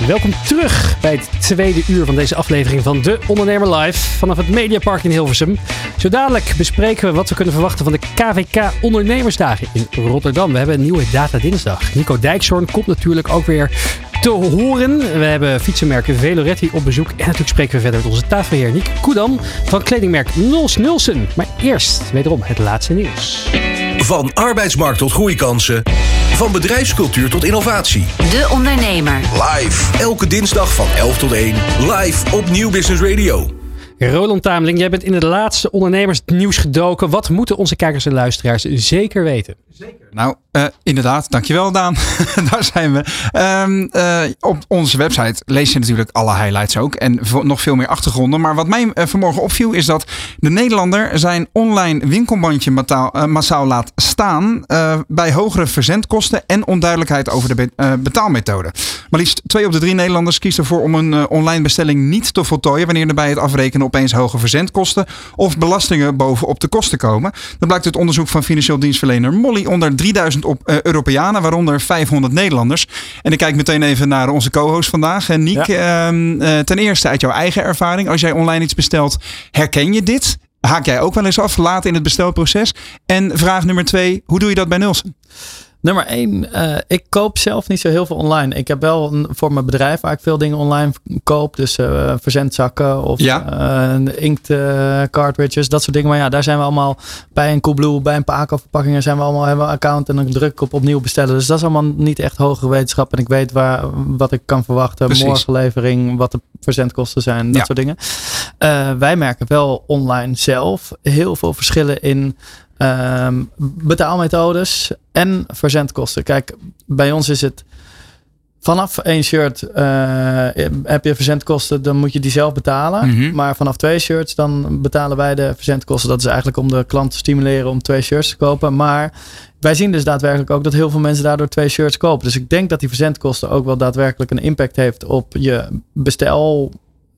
Welkom terug bij het tweede uur van deze aflevering van De Ondernemer Live. Vanaf het Mediapark in Hilversum. Zo dadelijk bespreken we wat we kunnen verwachten van de KVK Ondernemersdagen in Rotterdam. We hebben een nieuwe Data Dinsdag. Nico Dijkshoorn komt natuurlijk ook weer te horen. We hebben fietsenmerk Veloretti op bezoek. En natuurlijk spreken we verder met onze tafelheer Nick Koedam van kledingmerk Nols Nulsen. Maar eerst wederom het laatste nieuws. Van arbeidsmarkt tot groeikansen. Van bedrijfscultuur tot innovatie. De Ondernemer. Live. Elke dinsdag van 11 tot 1. Live op Nieuw Business Radio. Roland Tameling, jij bent in het laatste ondernemersnieuws gedoken. Wat moeten onze kijkers en luisteraars zeker weten? Nou, uh, inderdaad, dankjewel Daan. Daar zijn we. Um, uh, op onze website lees je natuurlijk alle highlights ook en nog veel meer achtergronden. Maar wat mij uh, vanmorgen opviel is dat de Nederlander zijn online winkelbandje massaal laat staan bij hogere verzendkosten en onduidelijkheid over de be betaalmethode. Maar liefst twee op de drie Nederlanders kiezen ervoor om een online bestelling niet te voltooien wanneer er bij het afrekenen opeens hoge verzendkosten of belastingen bovenop de kosten komen. Dat blijkt uit onderzoek van financieel dienstverlener Molly onder 3000 op, uh, Europeanen, waaronder 500 Nederlanders. En ik kijk meteen even naar onze co-host vandaag, en Niek. Ja. Uh, ten eerste uit jouw eigen ervaring, als jij online iets bestelt, herken je dit? Haak jij ook wel eens af later in het bestelproces? En vraag nummer twee, hoe doe je dat bij Nulsen? Nummer één, uh, ik koop zelf niet zo heel veel online. Ik heb wel een, voor mijn bedrijf waar ik veel dingen online koop. Dus uh, verzendzakken of ja. uh, inkt cartridges, dat soort dingen. Maar ja, daar zijn we allemaal bij een Coolblue, bij een Paco verpakkingen zijn we allemaal hebben we een account en dan druk ik op opnieuw bestellen. Dus dat is allemaal niet echt hoge wetenschap. En ik weet waar, wat ik kan verwachten. Precies. Morgenlevering, wat de verzendkosten zijn, dat ja. soort dingen. wij merken wel online zelf heel veel verschillen in Um, betaalmethodes en verzendkosten. Kijk, bij ons is het vanaf één shirt uh, heb je verzendkosten, dan moet je die zelf betalen. Mm -hmm. Maar vanaf twee shirts, dan betalen wij de verzendkosten. Dat is eigenlijk om de klant te stimuleren om twee shirts te kopen. Maar wij zien dus daadwerkelijk ook dat heel veel mensen daardoor twee shirts kopen. Dus ik denk dat die verzendkosten ook wel daadwerkelijk een impact heeft op je bestel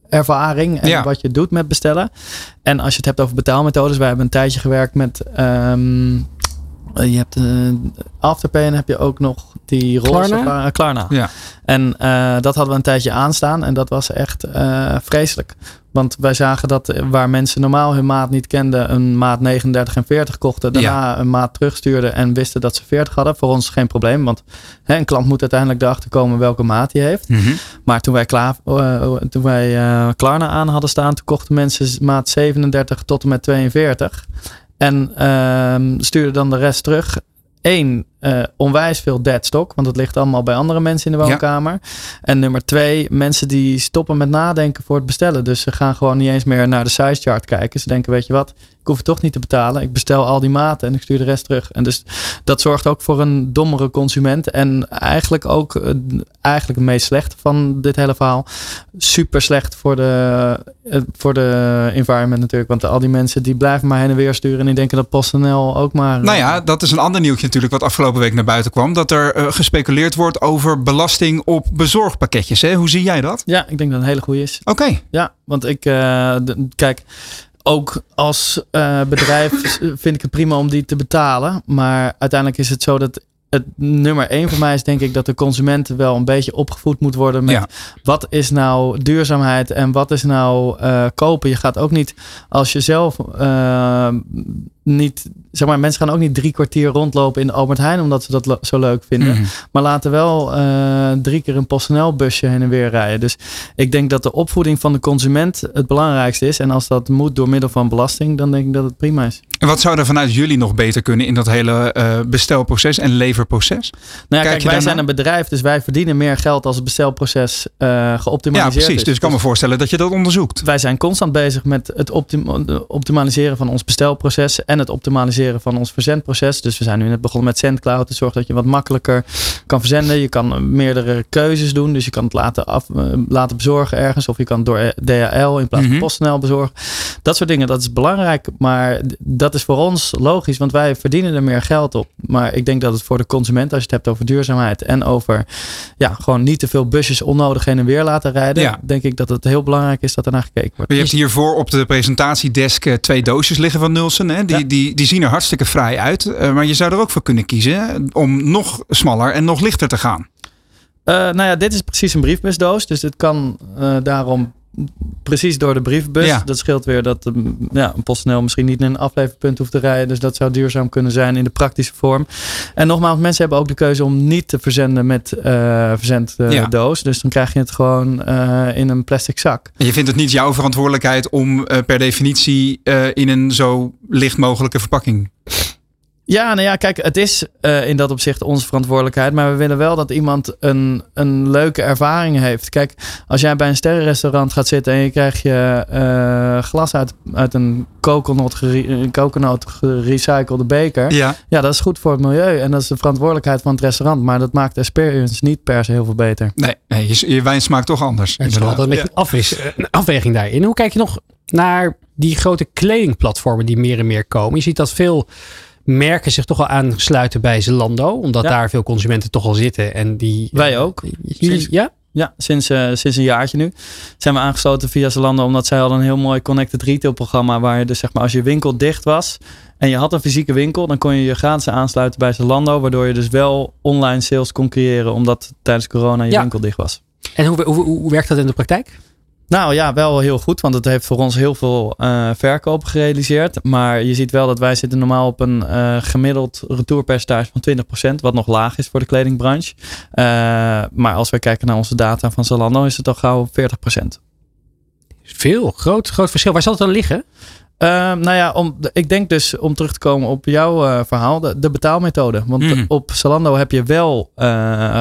ervaring en ja. wat je doet met bestellen. En als je het hebt over betaalmethodes, wij hebben een tijdje gewerkt met. Um, je hebt uh, Afterpay en heb je ook nog die roze Klarna. Uh, Klarna. Ja. En uh, dat hadden we een tijdje aanstaan en dat was echt vreselijk. Want wij zagen dat waar mensen normaal hun maat niet kenden, een maat 39 en 40 kochten, daarna ja. een maat terugstuurden en wisten dat ze 40 hadden. Voor ons geen probleem, want hè, een klant moet uiteindelijk erachter komen welke maat hij heeft. Mm -hmm. Maar toen wij, klaar, uh, toen wij uh, Klarna aan hadden staan, toen kochten mensen maat 37 tot en met 42. En uh, stuurden dan de rest terug. Eén, uh, onwijs veel deadstock, want het ligt allemaal bij andere mensen in de woonkamer. Ja. En nummer twee, mensen die stoppen met nadenken voor het bestellen. Dus ze gaan gewoon niet eens meer naar de size chart kijken. Ze denken, weet je wat, ik hoef het toch niet te betalen. Ik bestel al die maten en ik stuur de rest terug. En dus dat zorgt ook voor een dommere consument. En eigenlijk ook uh, eigenlijk het meest slechte van dit hele verhaal. Super slecht voor de, uh, voor de environment natuurlijk. Want al die mensen die blijven maar heen en weer sturen. En die denken dat PostNL ook maar... Nou ja, dat is een ander nieuwtje natuurlijk wat afgelopen week naar buiten kwam. Dat er uh, gespeculeerd wordt over belasting op bezorgpakketjes. Hè? Hoe zie jij dat? Ja, ik denk dat het een hele goede is. Oké. Okay. Ja, want ik... de, kijk ook als uh, bedrijf vind ik het prima om die te betalen. Maar uiteindelijk is het zo dat het nummer één voor mij is denk ik dat de consument wel een beetje opgevoed moet worden met ja. wat is nou duurzaamheid en wat is nou uh, kopen. Je gaat ook niet als je zelf uh, niet, zeg maar, mensen gaan ook niet drie kwartier rondlopen in Albert Heijn omdat ze dat zo leuk vinden. Mhm. Mm. Maar laten wel uh, drie keer een PostNL busje heen en weer rijden. Dus ik denk dat de opvoeding van de consument het belangrijkste is. En als dat moet door middel van belasting, dan denk ik dat het prima is. En wat zou er vanuit jullie nog beter kunnen in dat hele uh, bestelproces en leverproces? Nou ja, kijk, kijk wij zijn een bedrijf, dus wij verdienen meer geld als het bestelproces uh, geoptimaliseerd is. Ja, precies. Is. Dus ik kan me voorstellen dat je dat onderzoekt. Wij zijn constant bezig met het optim optimaliseren van ons bestelproces. En en het optimaliseren van ons verzendproces. Dus we zijn nu net begonnen met SendCloud. Het zorgt dat je wat makkelijker kan verzenden. Je kan meerdere keuzes doen. Dus je kan het laten, af, laten bezorgen ergens. Of je kan het door DHL in plaats van mhm. PostNL bezorgen. Dat soort dingen, dat is belangrijk. Maar dat is voor ons logisch, want wij verdienen er meer geld op. Maar ik denk dat het voor de consument, als je het hebt over duurzaamheid en over ja, gewoon niet te veel busjes onnodig heen en weer laten rijden, denk ik dat het heel belangrijk is dat er naar gekeken wordt. Je hebt hiervoor op de presentatiedesk eh, twee doosjes liggen van Nulsen. Hè? Die, die, die zien er hartstikke vrij uit. Eh, maar je zou er ook voor kunnen kiezen om nog smaller en nog lichter te gaan. Uh, nou ja, dit is precies een briefbusdoos. Dus het kan daarom precies door de brievenbus. Ja. Dat scheelt weer dat ja, een PostNL misschien niet in een afleverpunt hoeft te rijden. Dus dat zou duurzaam kunnen zijn in de praktische vorm. En nogmaals, mensen hebben ook de keuze om niet te verzenden met uh, verzenddoos. Dus dan krijg je het gewoon uh, in een plastic zak. En je vindt het niet jouw verantwoordelijkheid om per definitie in een zo licht mogelijke verpakking ja, nou ja, kijk, het is uh, in dat opzicht onze verantwoordelijkheid. Maar we willen wel dat iemand een, een leuke ervaring heeft. Kijk, als jij bij een sterrenrestaurant gaat zitten en je krijgt je uh, glas uit, uit een coconut, gerecyclede beker. Ja. ja, dat is goed voor het milieu. En dat is de verantwoordelijkheid van het restaurant. Maar dat maakt de experience niet per se heel veel beter. Nee, nee je, je wijn smaakt toch anders. Het is altijd een beetje een afweging daarin. Hoe kijk je nog naar die grote kledingplatformen die meer en meer komen? Je ziet dat veel merken zich toch wel aansluiten bij Zalando. Omdat daar veel consumenten toch al zitten. En die, Wij eh, ook. Jullie, ja? Ja, sinds, uh, sinds een jaartje nu zijn we aangesloten via Zalando. Omdat zij hadden een heel mooi connected retail programma. Waar je dus zeg maar als je winkel dicht was en je had een fysieke winkel. Dan kon je je gratis aansluiten bij Zalando. Waardoor je dus wel online sales kon creëren. Omdat tijdens corona je winkel dicht was. En hoe, hoe, hoe werkt dat in de praktijk? Nou ja, wel heel goed, want het heeft voor ons heel veel uh, verkoop gerealiseerd. Maar je ziet wel dat wij zitten normaal op een uh, gemiddeld retourpercentage van 20%, wat nog laag is voor de kledingbranche. Uh, maar als we kijken naar onze data van Zalando, is het al gauw 40%. Veel, groot, groot verschil. Waar zal het dan liggen? Uh, nou ja, om, ik denk dus om terug te komen op jouw uh, verhaal, de, de, betaalmethode. Want mm. op Zalando heb je wel uh,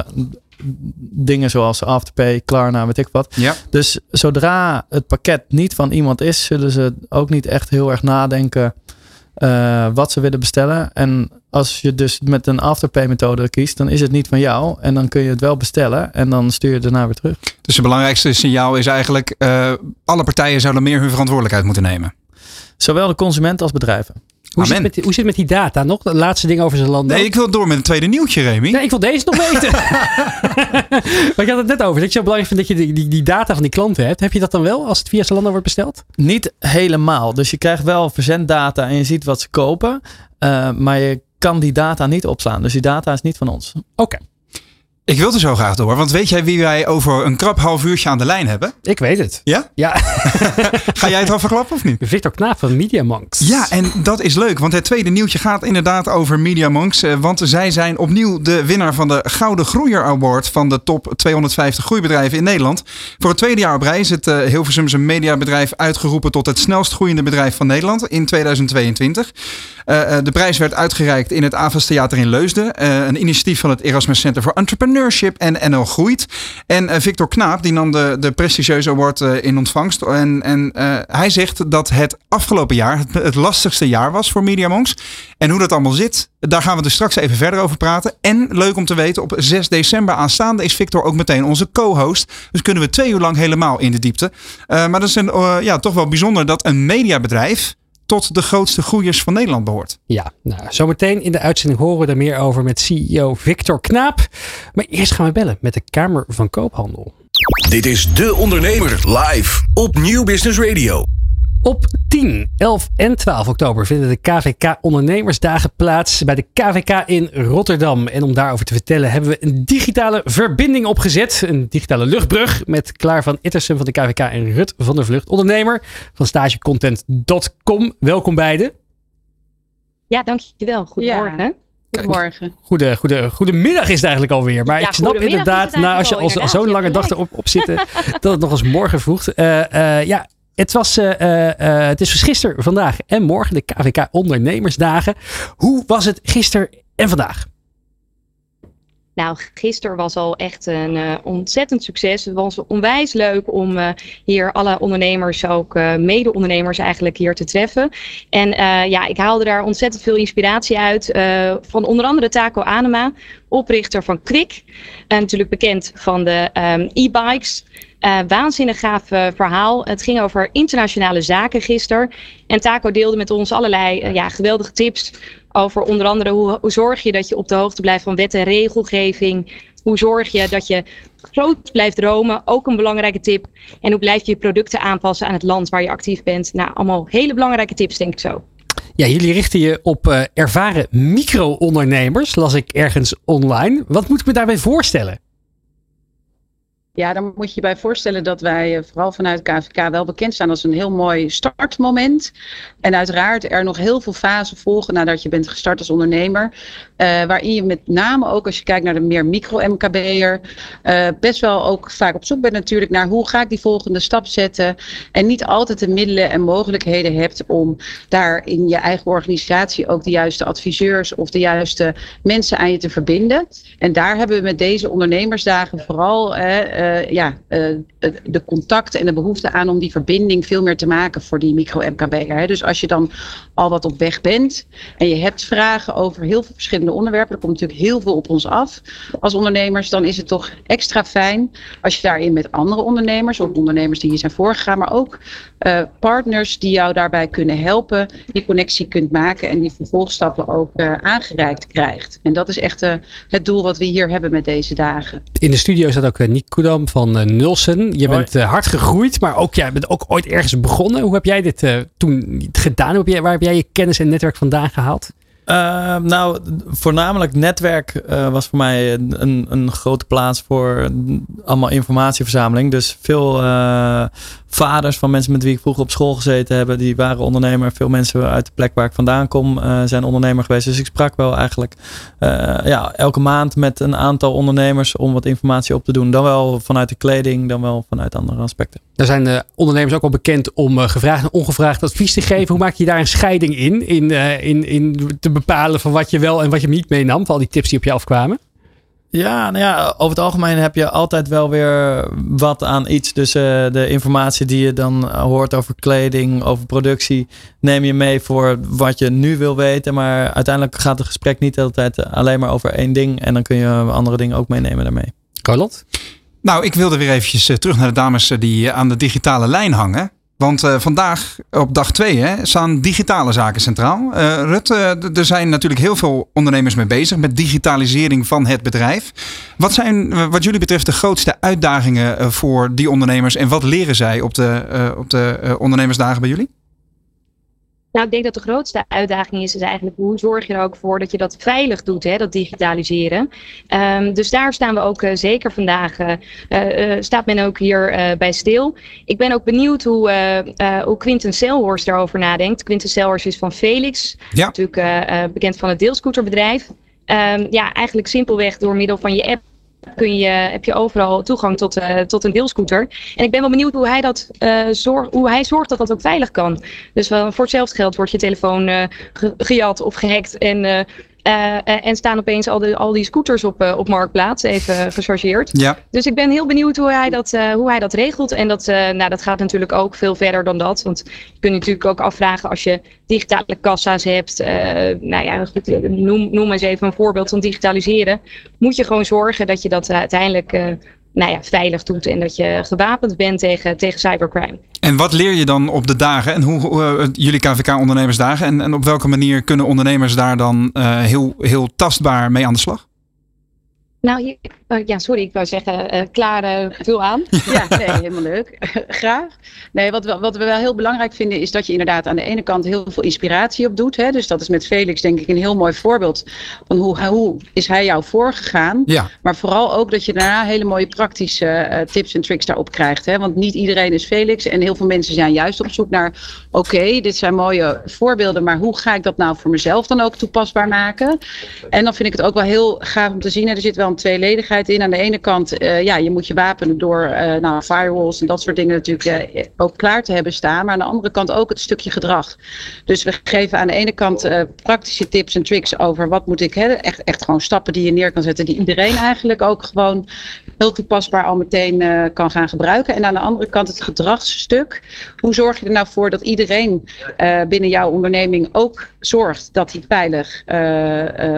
dingen zoals Afterpay, Klarna, weet ik wat. Ja. Dus zodra het pakket niet van iemand is, zullen ze ook niet echt heel erg nadenken uh, wat ze willen bestellen. En als je dus met een Afterpay methode kiest, dan is het niet van jou. En dan kun je het wel bestellen en dan stuur je het daarna weer terug. Dus het belangrijkste signaal is eigenlijk, uh, alle partijen zouden meer hun verantwoordelijkheid moeten nemen. Zowel de consument als bedrijven. Hoe zit, met, hoe zit het met die data nog? De laatste ding over zijn land. Nee, ik wil door met een tweede nieuwtje, Remy. Nee, ik wil deze nog weten. maar ik had het net over. Dat je zo belangrijk vindt dat je die, die, die, data van die klanten hebt. Heb je dat dan wel als het via Zalando wordt besteld? Niet helemaal. Dus je krijgt wel verzenddata en je ziet wat ze kopen. Uh, maar je kan die data niet opslaan. Dus die data is niet van ons. Oké. Ik wil er zo graag door, want weet jij wie wij over een krap half uurtje aan de lijn hebben? Ik weet het. Ja? Ja. Ga jij het al verklappen of niet? Victor Knaap van Media Monks. Ja, en dat is leuk, want het tweede nieuwtje gaat inderdaad over Media Monks. Eh, want zij zijn opnieuw de winnaar van de Gouden Groeier Award van de top 250 groeibedrijven in Nederland. Voor het tweede jaar op rij is het uh, Hilversumse mediabedrijf uitgeroepen tot het snelst groeiende bedrijf van Nederland in 2022. Uh, de prijs werd uitgereikt in het Avas Theater in Leusden. een initiatief van het Erasmus Center for Entrepreneurship En NL Groeit. En uh, Victor Knaap, die nam de, de prestigieuze award uh, in ontvangst. En, en uh, hij zegt dat het afgelopen jaar het, het lastigste jaar was voor Monks. En hoe dat allemaal zit, daar gaan we dus straks even verder over praten. En leuk om te weten, op 6 december aanstaande is Victor ook meteen onze co-host. Dus kunnen we twee uur lang helemaal in de diepte. maar dat is een, ja, toch wel bijzonder dat een mediabedrijf tot de grootste groeiers van Nederland behoort. Ja, nou, zometeen in de uitzending horen we er meer over met CEO Victor Knaap. Maar eerst gaan we bellen met de Kamer van Koophandel. Dit is De Ondernemer live op Nieuw Business Radio. Op 10, 11 en 12 oktober vinden de KVK Ondernemersdagen plaats bij de KVK in Rotterdam. En om daarover te vertellen hebben we een digitale verbinding opgezet. Een digitale luchtbrug met Klaar van Ittersen van de KVK en Rut van der Vlucht, ondernemer van stagecontent.com. Welkom beiden. Ja, dankjewel. Goedemorgen. Goedemorgen. Goede, goede, goedemiddag is het eigenlijk alweer. Maar ik snap inderdaad, nou, als je al, al zo'n lange dag erop op zit, dat het nog eens morgen vroeg. Uh, uh, ja, het, was, uh, uh, het is dus gisteren, vandaag en morgen de KVK Ondernemersdagen. Hoe was het gisteren en vandaag? Nou, gisteren was al echt een ontzettend succes. Het was onwijs leuk om hier alle ondernemers, ook uh, mede-ondernemers eigenlijk hier te treffen. En ja, ik haalde daar ontzettend veel inspiratie uit van onder andere Taco Anema, oprichter van Kwik. En natuurlijk bekend van de um, e-bikes. Waanzinnig gaaf verhaal. Het ging over internationale zaken gisteren. En Taco deelde met ons allerlei ja, geweldige tips over onder andere hoe, hoe zorg je dat je op de hoogte blijft van wet en regelgeving. Hoe zorg je dat je groot blijft dromen? Ook een belangrijke tip. En hoe blijf je je producten aanpassen aan het land waar je actief bent? Nou, allemaal hele belangrijke tips, denk ik zo. Ja, jullie richten je op uh, ervaren micro-ondernemers, las ik ergens online. Wat moet ik me daarbij voorstellen? Ja, dan moet je je bij voorstellen dat wij eh, vooral vanuit KVK wel bekend staan als een heel mooi startmoment. En uiteraard er nog heel veel fasen volgen nadat je bent gestart als ondernemer. Uh, waarin je met name ook als je kijkt naar de meer micro-MKB'er. Eh, best wel ook vaak op zoek bent natuurlijk naar hoe ga ik die volgende stap zetten. En niet altijd de middelen en mogelijkheden hebt om daar in je eigen organisatie ook de juiste adviseurs of de juiste mensen aan je te verbinden. En daar hebben we met deze ondernemersdagen vooral ja, uh, de contact en de behoefte aan om die verbinding veel meer te maken voor die micro-MKB'er. Dus als je dan al wat op weg bent en je hebt vragen over heel veel verschillende onderwerpen, er komt natuurlijk heel veel op ons af als ondernemers, dan is het toch extra fijn als je daarin met andere ondernemers of ondernemers die hier zijn voorgegaan, maar ook partners die jou daarbij kunnen helpen, die connectie kunt maken en die vervolgstappen ook aangereikt krijgt. En dat is echt het doel wat we hier hebben met deze dagen. In de studio staat ook Nick Van Nulsen. Je bent hard gegroeid, maar ook jij bent ook ooit ergens begonnen. Hoe heb jij dit toen gedaan? Hoe heb jij, waar heb jij je kennis en netwerk vandaan gehaald? Uh, nou, voornamelijk netwerk uh, was voor mij een, een grote plaats voor allemaal informatieverzameling. Dus veel uh, vaders van mensen met wie ik vroeger op school gezeten heb, die waren ondernemer. Veel mensen uit de plek waar ik vandaan kom zijn ondernemer geweest. Dus ik sprak wel eigenlijk ja, elke maand met een aantal ondernemers om wat informatie op te doen. Dan wel vanuit de kleding, dan wel vanuit andere aspecten. Daar zijn de ondernemers ook wel bekend om gevraagd en ongevraagd advies te geven. Hoe maak je daar een scheiding in? In, in, in bepalen van wat je wel en wat je niet meenam? Van al die tips die op je afkwamen? Ja, nou ja, over het algemeen heb je altijd wel weer wat aan iets. Dus uh, de informatie die je dan hoort over kleding, over productie, neem je mee voor wat je nu wil weten. Maar uiteindelijk gaat het gesprek niet altijd alleen maar over één ding. En dan kun je andere dingen ook meenemen daarmee. Carlot? Nou, ik wilde weer eventjes eh, terug naar de dames eh, die aan de digitale lijn hangen. Want uh, vandaag op dag 2 staan digitale zaken centraal. Uh, Rut, uh, er zijn natuurlijk heel veel ondernemers mee bezig met digitalisering van het bedrijf. Wat zijn wat jullie betreft de grootste uitdagingen voor die ondernemers en wat leren zij op de, op de ondernemersdagen bij jullie? Nou, ik denk dat de grootste uitdaging is, is eigenlijk hoe zorg je er ook voor dat je dat veilig doet, hè, dat digitaliseren. Um, dus daar staan we ook uh, zeker vandaag, uh, uh, staat men ook hier bij stil. Ik ben ook benieuwd hoe, hoe Quinten Selhorst daarover nadenkt. Quinten Selhorst is van Felix, ja. natuurlijk bekend van het deelscooterbedrijf. Um, ja, eigenlijk simpelweg door middel van je app kun je, heb je overal toegang tot, uh, tot een deelscooter. En ik ben wel benieuwd hoe hij, dat, uh, zorg, hoe hij zorgt dat dat ook veilig kan. Dus uh, voor hetzelfde geld wordt je telefoon gejat of gehackt en uh, en staan opeens al, de, al die scooters op, uh, op marktplaats, even gechargeerd. Ja. Dus ik ben heel benieuwd hoe hij dat, uh, hoe hij dat regelt. En dat, nou, dat gaat natuurlijk ook veel verder dan dat. Want je kunt natuurlijk ook afvragen als je digitale kassa's hebt. nou ja, goed, noem, noem eens even een voorbeeld van digitaliseren. Moet je gewoon zorgen dat je dat uiteindelijk nou ja, veilig doet en dat je gewapend bent tegen, tegen cybercrime. En wat leer je dan op de dagen en hoe, hoe uh, jullie KVK ondernemersdagen en, en op welke manier kunnen ondernemers daar dan uh, heel, heel tastbaar mee aan de slag? Nou, uh, ja, sorry, ik wou zeggen, uh, klaar, uh, vul aan. Ja, nee, helemaal leuk. Graag. Nee, wat we, wat we wel heel belangrijk vinden is dat je inderdaad aan de ene kant heel veel inspiratie op doet. Hè? Dus dat is met Felix denk ik een heel mooi voorbeeld van hoe, hoe is hij jou voorgegaan. Ja. Maar vooral ook dat je daarna hele mooie praktische tips en tricks daarop krijgt. Hè? Want niet iedereen is Felix en heel veel mensen zijn juist op zoek naar, oké, dit zijn mooie voorbeelden, maar hoe ga ik dat nou voor mezelf dan ook toepasbaar maken? En dan vind ik het ook wel heel gaaf om te zien, er zit wel een tweeledigheid in. Aan de ene kant, uh, ja, je moet je wapenen door uh, nou, firewalls en dat soort dingen natuurlijk uh, ook klaar te hebben staan. Maar aan de andere kant ook het stukje gedrag. Dus we geven aan de ene kant praktische tips en tricks over wat moet ik, hè, echt, echt gewoon stappen die je neer kan zetten, die iedereen eigenlijk ook gewoon heel toepasbaar al meteen kan gaan gebruiken. En aan de andere kant het gedragsstuk. Hoe zorg je er nou voor dat iedereen binnen jouw onderneming ook zorgt dat hij veilig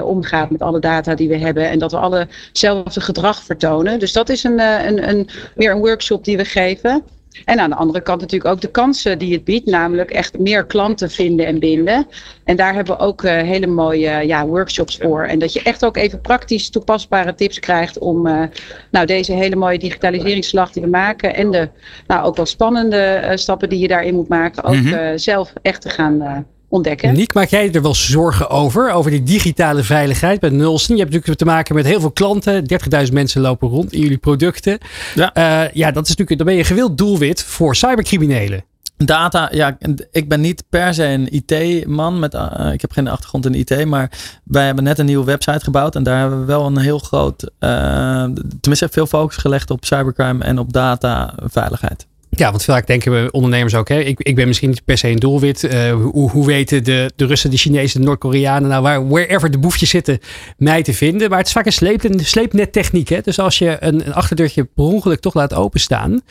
omgaat met alle data die we hebben en dat we alle hetzelfde gedrag vertonen. Dus dat is een, eh, een, een, meer een workshop die we geven. En aan de andere kant natuurlijk ook de kansen die het biedt, namelijk echt meer klanten vinden en binden. En daar hebben we ook uh, hele mooie ja, workshops voor. En dat je echt ook even praktisch toepasbare tips krijgt om uh, nou, deze hele mooie digitaliseringsslag die we maken en de nou, ook wel spannende uh, stappen die je daarin moet maken, ook mm -hmm. zelf echt te gaan ontdekken. Niek, maak jij er wel zorgen over? Over die digitale veiligheid bij Nulsen? Je hebt natuurlijk te maken met heel veel klanten. 30.000 mensen lopen rond in jullie producten. Ja, uh, ja dat is natuurlijk, dan ben je gewild doelwit voor cybercriminelen. Data, ja, ik ben niet per se een IT-man. Met, uh, ik heb geen achtergrond in IT, maar wij hebben net een nieuwe website gebouwd. En daar hebben we wel een heel groot, uh, tenminste veel focus gelegd op cybercrime en op dataveiligheid. Ja, want vaak denken we ondernemers ook, hè, ik, ik ben misschien niet per se een doelwit. Uh, hoe, hoe weten de, de Russen, de Chinezen, de Noord-Koreanen, nou waar, wherever de boefjes zitten, mij te vinden. Maar het is vaak een, sleep, een sleepnettechniek. Hè? Dus als je een, een achterdeurtje per ongeluk toch laat openstaan,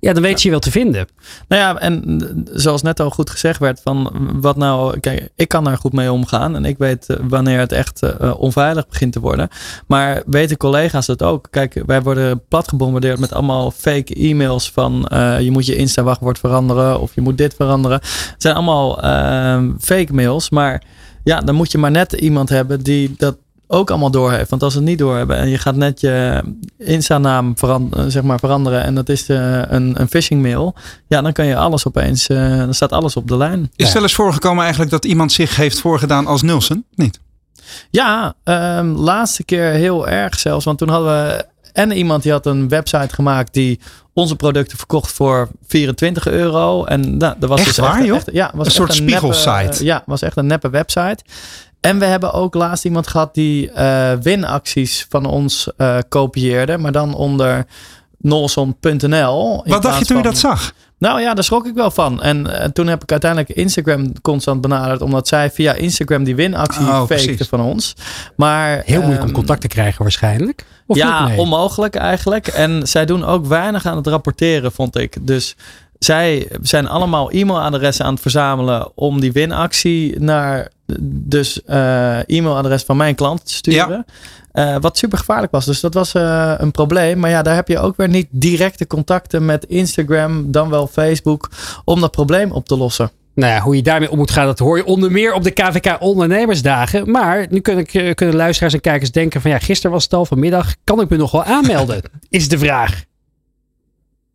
ja, dan weet je je wel te vinden. Nou ja, en zoals net al goed gezegd werd, van wat nou, kijk, ik kan daar goed mee omgaan. En ik weet eh, wanneer het echt uh, onveilig begint te worden. Maar weten collega's dat ook? Kijk, wij worden plat gebombardeerd met allemaal fake e-mails van je moet je Insta-wachtwoord veranderen of je moet dit veranderen. Het zijn allemaal uh, fake mails, maar ja, dan moet je maar net iemand hebben die dat ook allemaal door heeft. Want als ze het niet door hebben en je gaat net je Insta-naam veranderen, zeg maar veranderen en dat is uh, een, een phishing mail, ja, dan kan je alles opeens, uh, dan staat alles op de lijn. Is wel eens voorgekomen eigenlijk dat iemand zich heeft voorgedaan als Nulsen? Niet? Ja, um, laatste keer heel erg zelfs. Want toen hadden we en iemand die had een website gemaakt die onze producten verkocht voor 24 euro. En nou, dat was echt dus waar, echt, joh? Echt, ja, was een soort spiegelsite. Uh, ja, was echt een neppe website. En we hebben ook laatst iemand gehad die uh, winacties van ons uh, kopieerde, maar dan onder nolson.nl. Wat dacht je toen je dat zag? Nou ja, daar schrok ik wel van. En, en, toen heb ik uiteindelijk Instagram constant benaderd. Omdat zij via Instagram die winactie oh, fakte van ons. Maar, Heel moeilijk um, om contact te krijgen waarschijnlijk. Of ja, onmogelijk eigenlijk. En zij doen ook weinig aan het rapporteren, vond ik. Dus zij zijn allemaal e-mailadressen aan het verzamelen om die winactie naar dus uh, e-mailadres van mijn klant te sturen. Ja. Uh, wat super gevaarlijk was. Dus dat was uh, een probleem. Maar ja, daar heb je ook weer niet directe contacten met Instagram, dan wel Facebook, om dat probleem op te lossen. Nou ja, hoe je daarmee om moet gaan, dat hoor je onder meer op de KVK Ondernemersdagen. Maar nu kunnen, kunnen luisteraars en kijkers denken van ja, gisteren was het al, vanmiddag kan ik me nog wel aanmelden, is de vraag.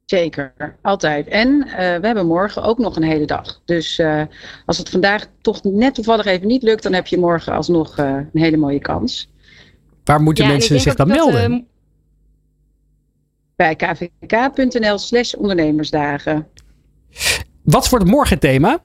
Zeker, altijd. En uh, we hebben morgen ook nog een hele dag. Dus uh, als het vandaag toch net toevallig even niet lukt, dan heb je morgen alsnog uh, een hele mooie kans. Waar moeten ja, mensen zich dan dat, melden? bij kvk.nl slash ondernemersdagen. Wat wordt morgen thema?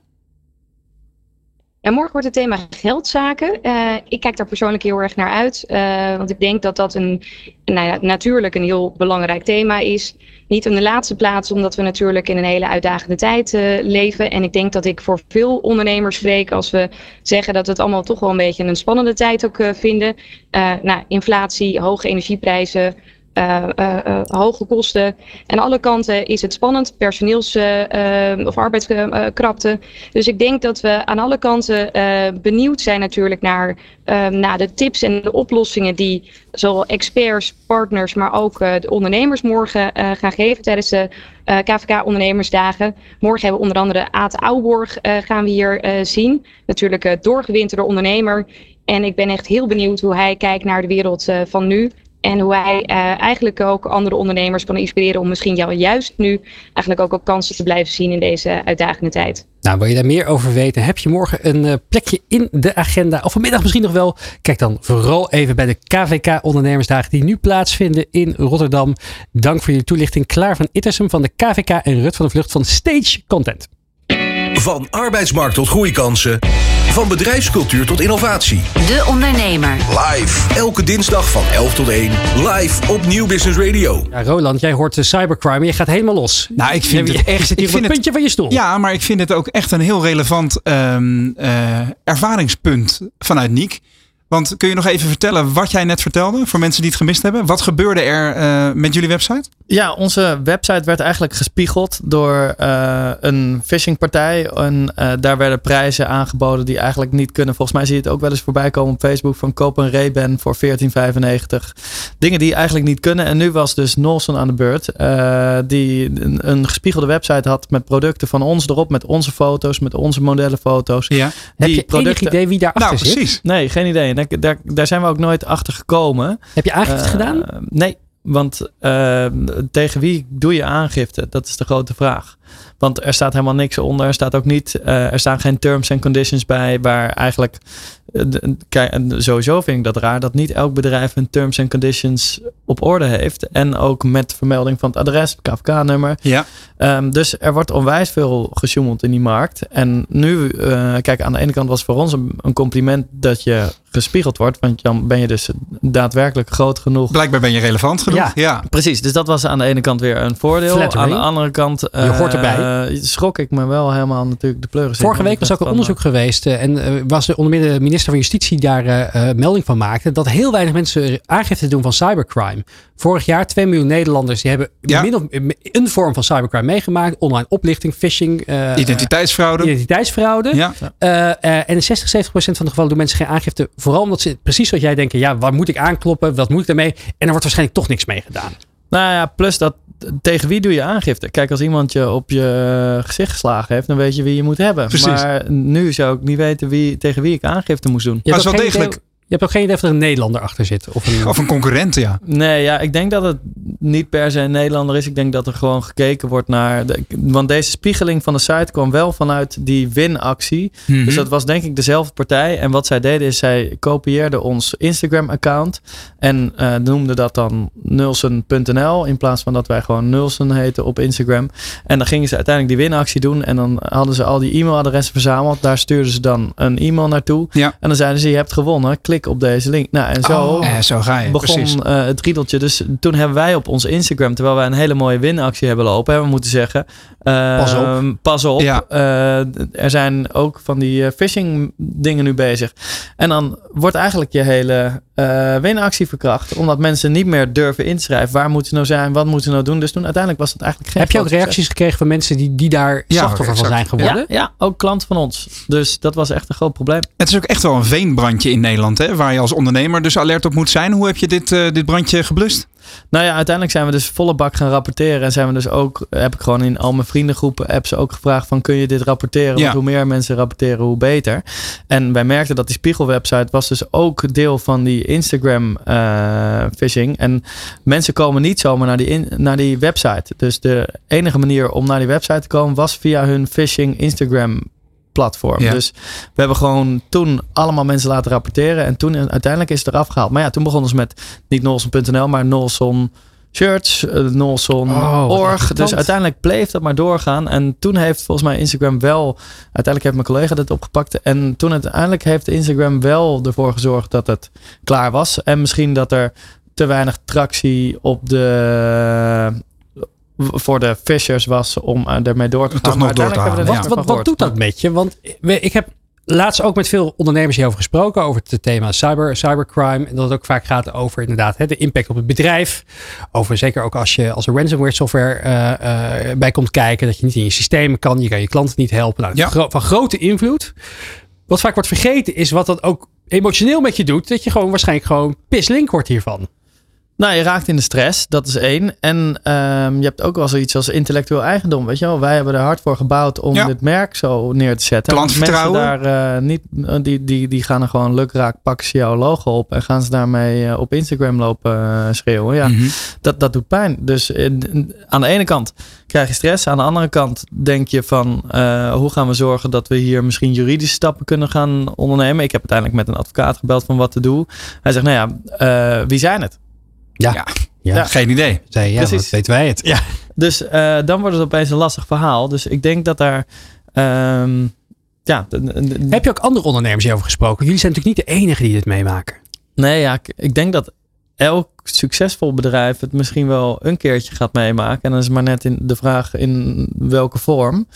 Ja, morgen wordt het thema geldzaken. Uh, ik kijk daar persoonlijk heel erg naar uit. Uh, want ik denk dat dat een, nou ja, natuurlijk een heel belangrijk thema is. Niet in de laatste plaats, omdat we natuurlijk in een hele uitdagende tijd uh, leven. En ik denk dat ik voor veel ondernemers spreek als we zeggen dat we het allemaal toch wel een beetje een spannende tijd ook vinden. nou, inflatie, hoge energieprijzen, uh, uh, hoge kosten. En alle kanten is het spannend, personeels- of arbeidskrapte. Dus ik denk dat we aan alle kanten benieuwd zijn natuurlijk naar, naar de tips en de oplossingen die zowel experts, partners, maar ook de ondernemers morgen gaan geven tijdens de KVK Ondernemersdagen. Morgen hebben we onder andere Aad Ouwborg gaan we hier zien. Natuurlijk doorgewinterde ondernemer. En ik ben echt heel benieuwd hoe hij kijkt naar de wereld van nu. En hoe hij uh, eigenlijk ook andere ondernemers kan inspireren om misschien jou juist nu eigenlijk ook, ook kansen te blijven zien in deze uitdagende tijd. Nou, wil je daar meer over weten? Heb je morgen een uh, plekje in de agenda? Of vanmiddag misschien nog wel? Kijk dan vooral even bij de KVK Ondernemersdagen die nu plaatsvinden in Rotterdam. Dank voor je toelichting. Klaar van Ittersum van de KVK en Rut van de Vlucht van Stage Content. Van arbeidsmarkt tot groeikansen. Van bedrijfscultuur tot innovatie. De Ondernemer. Live. Elke dinsdag van 11 tot 1. Live op Nieuw Business Radio. Ja, Roland, jij hoort de cybercrime en je gaat helemaal los. Nou, ik vind Je- het echt. zit ik op het puntje van je stoel. Ja, maar ik vind het ook echt een heel relevant ehm, eh, ervaringspunt vanuit Niek. Want kun je nog even vertellen wat jij net vertelde voor mensen die het gemist hebben? Wat gebeurde er eh, met jullie website? Ja, onze website werd eigenlijk gespiegeld door eh, een phishingpartij. En eh, daar werden prijzen aangeboden die eigenlijk niet kunnen. Volgens mij zie je het ook wel eens voorbij komen op Facebook van koop een Ray-Ban voor 14,95. Dingen die eigenlijk niet kunnen. En nu was dus Nolson aan de beurt. eh, die een, een gespiegelde website had met producten van ons erop. Met onze foto's, met onze modellenfoto's. Ja. Heb die je enig idee wie daarachter Nou, zit? precies. Nee, geen idee. En daar, daar, daar zijn we ook nooit achter gekomen. Heb je aangifte Eh, gedaan? Nee, want eh, tegen wie doe je aangifte? Dat is de grote vraag. Want er staat helemaal niks onder. Er staat ook niet, eh, er staan geen terms en conditions bij waar eigenlijk. sowieso vind ik dat raar dat niet elk bedrijf hun terms en conditions op orde heeft. En ook met vermelding van het adres, het KVK-nummer. Ja. Ehm, dus er wordt onwijs veel gesjoemeld in die markt. En nu, eh, kijk, aan de ene kant was het voor ons een, een compliment dat je gespiegeld wordt. Want dan ben je dus daadwerkelijk groot genoeg. Blijkbaar ben je relevant genoeg. Ja. Ja. Precies, dus dat was aan de ene kant weer een voordeel. Aan de andere kant Je hoort eh, erbij. schrok ik me wel helemaal natuurlijk de pleuris. Vorige week was ook een onderzoek geweest eh, en eh, was er onder meer de minister van Justitie daar eh, eh, melding van maakte dat heel weinig mensen aangifte doen van cybercrime. Vorig jaar 2 miljoen Nederlanders die hebben Ja. min of, een vorm van cybercrime meegemaakt. Online oplichting, phishing, eh, Identiteitsfraude. identiteitsfraude. Ja. Eh, eh, en in 60, 70 procent van de gevallen doen mensen geen aangifte. Vooral omdat ze precies wat jij denken. Ja, waar moet ik aankloppen? Wat moet ik daarmee? En er wordt waarschijnlijk toch niks mee gedaan. Nou ja, plus dat tegen wie doe je aangifte? Kijk, als iemand je op je gezicht geslagen heeft, dan weet je wie je moet hebben. Precies. Maar nu zou ik niet weten wie, tegen wie ik aangifte moest doen. Maar hebt, is wel degelijk. Je hebt ook geen idee of er een Nederlander achter zit. Of een, Of een concurrent, ja. Nee, ja, ik denk dat het niet per se een Nederlander is. Ik denk dat er gewoon gekeken wordt naar. De, want deze spiegeling van de site kwam wel vanuit die winactie. Mhm. Dus dat was denk ik dezelfde partij. En wat zij deden is zij kopieerden ons Instagram-account. En eh, noemden dat dan Nulsen.nl. In plaats van dat wij gewoon Nulsen heten op Instagram. En dan gingen ze uiteindelijk die winactie doen. En dan hadden ze al die e-mailadressen verzameld. Daar stuurden ze dan een e-mail naartoe. Ja. En dan zeiden ze: Je hebt gewonnen. Klik op deze link. Nou, en zo Oh, eh, zo ga je. begon eh, het riedeltje. Dus toen hebben wij op ons Instagram, terwijl wij een hele mooie winactie hebben lopen, hebben we moeten zeggen: eh, Pas op. Pas op. Ja. Eh, er zijn ook van die eh, phishing dingen nu bezig. En dan wordt eigenlijk je hele eh, winactie verkracht, omdat mensen niet meer durven inschrijven. Waar moeten ze nou zijn? Wat moeten ze nou doen? Dus toen uiteindelijk was het eigenlijk geen. heb je ook reacties gekregen van mensen die, die daar Ja, slachtoffer van zijn geworden? Ja, ja, ook klant van ons. Dus dat was echt een groot probleem. Het is ook echt wel een veenbrandje in Nederland, hè, waar je als ondernemer dus alert op moet zijn. Hoe heb je dit, eh, dit brandje geblust? Nou ja, uiteindelijk zijn we dus volle bak gaan rapporteren. En zijn we dus ook, heb ik gewoon in al mijn vriendengroepen apps ook gevraagd van kun je dit rapporteren? Ja. Want hoe meer mensen rapporteren, hoe beter. En wij merkten dat die spiegelwebsite was dus ook deel van die Instagram eh, phishing. En mensen komen niet zomaar naar die, in, naar die website. Dus de enige manier om naar die website te komen was via hun phishing Instagram platform. Ja. Dus we hebben gewoon toen allemaal mensen laten rapporteren. En toen uiteindelijk is het eraf gehaald. Maar ja, toen begonnen ze met niet Nolson.nl, maar Nolson shirts, eh, Nolson Oh, org. Dus uiteindelijk bleef dat maar doorgaan. En toen heeft volgens mij Instagram wel, uiteindelijk heeft mijn collega dit opgepakt. En toen uiteindelijk heeft Instagram wel ervoor gezorgd dat het klaar was. En misschien dat er te weinig tractie op de voor de fishers was om eh, ermee door te gaan. Toch nog door te Wat, wat, doet dat met je? Want ik heb laatst ook met veel ondernemers hierover gesproken. Over het thema cyber, cybercrime. En dat het ook vaak gaat over inderdaad hè, de impact op het bedrijf. Over zeker ook als, je, als er ransomware software eh, eh, bij komt kijken. Dat je niet in je systemen kan. Je kan je klanten niet helpen. Nou, Ja. gro- van grote invloed. Wat vaak wordt vergeten is wat dat ook emotioneel met je doet. Dat je gewoon waarschijnlijk gewoon pislink wordt hiervan. Nou, je raakt in de stress, dat is één. En ehm, je hebt ook wel zoiets als intellectueel eigendom. Weet je wel, wij hebben er hard voor gebouwd om Ja. dit merk zo neer te zetten. Klantvertrouwen. Mensen daar, eh, niet, eh, die, die, die gaan er gewoon lukraak, pakken ze jouw logo op en gaan ze daarmee eh, op Instagram lopen schreeuwen. Ja, Mhm. dat, dat doet pijn. Dus aan de ene kant krijg je stress. Aan de andere kant denk je van hoe gaan we zorgen dat we hier misschien juridische stappen kunnen gaan ondernemen. Ik heb uiteindelijk met een advocaat gebeld van wat te doen. Hij zegt, nou ja, wie zijn het? Ja, Ja. ja. Ja. Geen idee. Zei, ja Precies. weten wij het. Ja. Dus eh, dan wordt het opeens een lastig verhaal. Dus ik denk dat daar. ehm, ja, Heb je ook andere ondernemers hierover gesproken? Jullie zijn natuurlijk niet de enige die dit meemaken. Nee, ja, ik, ik denk dat elk succesvol bedrijf het misschien wel een keertje gaat meemaken. En dan is maar net in de vraag in welke vorm.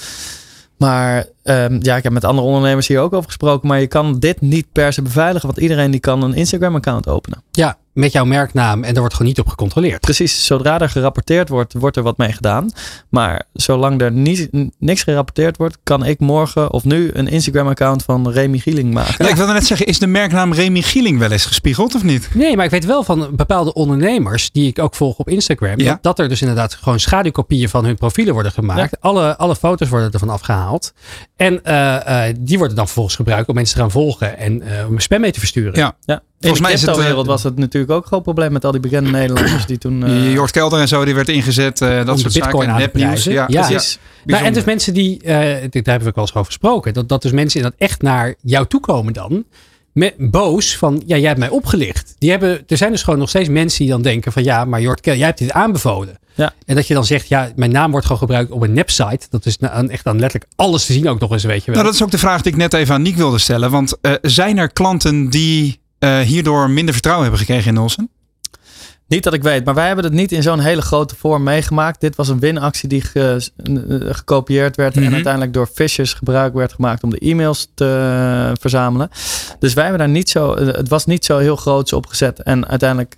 Maar um, ja, ik heb met andere ondernemers hier ook over gesproken. Maar je kan dit niet per se beveiligen. Want iedereen die kan een Instagram account openen. Ja, met jouw merknaam en er wordt gewoon niet op gecontroleerd. Precies, zodra er gerapporteerd wordt, wordt er wat mee gedaan. Maar zolang er niet, niks gerapporteerd wordt, kan ik morgen of nu een Instagram-account van Remy Gieling maken. Ja, ik wilde net zeggen, is de merknaam Remy Gieling wel eens gespiegeld of niet? Nee, maar ik weet wel van bepaalde ondernemers die ik ook volg op Instagram, ja. dat, er dus inderdaad gewoon schaduwkopieën van hun profielen worden gemaakt. Alle, alle foto's worden ervan afgehaald. En uh, uh, die worden dan vervolgens gebruikt om mensen te gaan volgen en uh, om spam mee te versturen. Ja, ja. Volgens mij is het wereld was het natuurlijk ook een groot probleem met al die bekende Nederlanders die toen. Uh, Jort Kelder en zo, die werd ingezet. Uh, dat soort Bitcoin zaken. Nepnieuws. Ja, ja, precies. Nou, en dus mensen die, uh, daar hebben we ook wel eens over gesproken, dat, dat dus mensen dat echt naar jou toe komen dan. Met, boos van, ja, jij hebt mij opgelicht. Die hebben, er zijn dus gewoon nog steeds mensen die dan denken van, ja, maar Jort jij hebt dit aanbevolen. Ja. En dat je dan zegt, ja, mijn naam wordt gewoon gebruikt op een website. Dat is nou, echt dan letterlijk alles te zien ook nog eens, weet je wel. Nou, dat is ook de vraag die ik net even aan Niek wilde stellen. Want uh, zijn er klanten die uh, hierdoor minder vertrouwen hebben gekregen in Olsen? Niet dat ik weet, maar wij hebben het niet in zo'n hele grote vorm meegemaakt. Dit was een winactie die ge, gekopieerd werd mm -hmm. en uiteindelijk door phishers gebruik werd gemaakt om de e-mails te verzamelen. Dus wij hebben daar niet zo, het was niet zo heel groots opgezet en uiteindelijk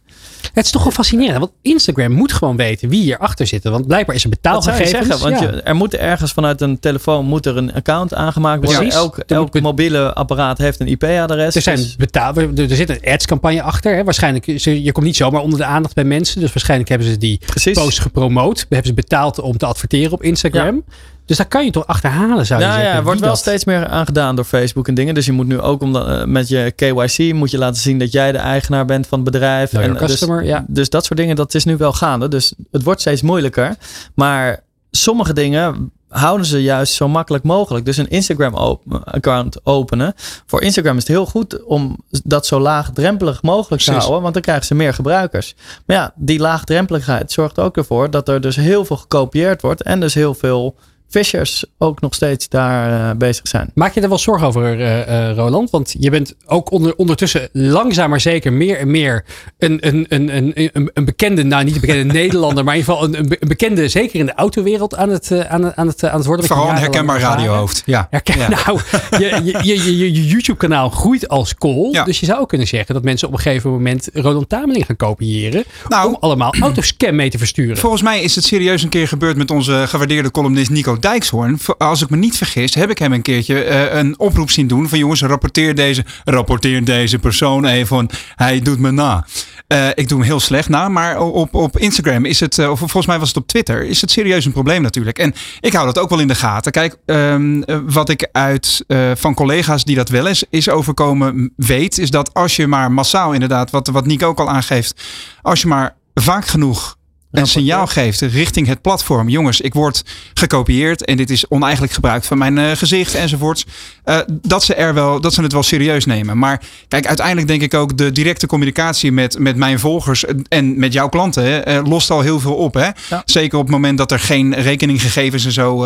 het is toch wel fascinerend, want Instagram moet gewoon weten wie hierachter zit. Want blijkbaar is er betaalgegevens. zeggen, want ja. je, er moet ergens vanuit een telefoon moet er een account aangemaakt worden. Ja, elk elk mobiele apparaat heeft een IP-adres. Er, zijn dus... betaal, er, er zit een ads-campagne achter. Hè. Waarschijnlijk, je komt niet zomaar onder de aandacht bij mensen. Dus waarschijnlijk hebben ze die Precies. post gepromoot. Hebben ze betaald om te adverteren op Instagram. Ja. Dus daar kan je toch achterhalen, zou je nou, zeggen. Ja, er wordt wel dat... steeds meer aangedaan door Facebook en dingen. Dus je moet nu ook om uh, met je KYC moet je laten zien dat jij de eigenaar bent van het bedrijf. Nou, en, customer, dus, ja. dus dat soort dingen, dat is nu wel gaande. Dus het wordt steeds moeilijker. Maar sommige dingen houden ze juist zo makkelijk mogelijk. Dus een Instagram-account openen. Voor Instagram is het heel goed om dat zo laagdrempelig mogelijk te houden. Want dan krijgen ze meer gebruikers. Maar ja, die laagdrempeligheid zorgt ook ervoor dat er dus heel veel gekopieerd wordt. En dus heel veel Fishers ook nog steeds daar uh, bezig zijn. Maak je er wel zorgen over, uh, uh, Roland? Want je bent ook onder, ondertussen langzaam maar zeker meer en meer een, een, een, een, een bekende, nou niet een bekende Nederlander, maar in ieder geval een, een bekende, zeker in de autowereld aan het, aan het, aan het, aan het worden. Vooral een herkenbaar radiohoofd. Ja. Herken, ja. Nou, je, je, je, je, je YouTube-kanaal groeit als kool. Ja. Dus je zou ook kunnen zeggen dat mensen op een gegeven moment Roland Tameling gaan kopiëren. Nou, om allemaal autoscam mee te versturen. Volgens mij is het serieus een keer gebeurd met onze gewaardeerde columnist Nico Dijkshoorn, als ik me niet vergis, heb ik hem een keertje uh, een oproep zien doen van jongens, rapporteer deze, rapporteer deze persoon even, hij doet me na. Uh, ik doe hem heel slecht na, maar op, op Instagram is het, uh, of volgens mij was het op Twitter, is het serieus een probleem natuurlijk. En ik hou dat ook wel in de gaten. Kijk, um, wat ik uit van collega's die dat wel eens is overkomen weet, is dat als je maar massaal inderdaad, wat, wat Nico ook al aangeeft, als je maar vaak genoeg een signaal geeft richting het platform. Jongens, ik word gekopieerd en dit is oneigenlijk gebruikt van mijn uh, gezicht enzovoorts. Uh, dat, ze er wel, dat ze het wel serieus nemen. Maar kijk, uiteindelijk denk ik ook de directe communicatie met, met mijn volgers en met jouw klanten hè, uh, lost al heel veel op. Hè? Ja. Zeker op het moment dat er geen rekeninggegevens en zo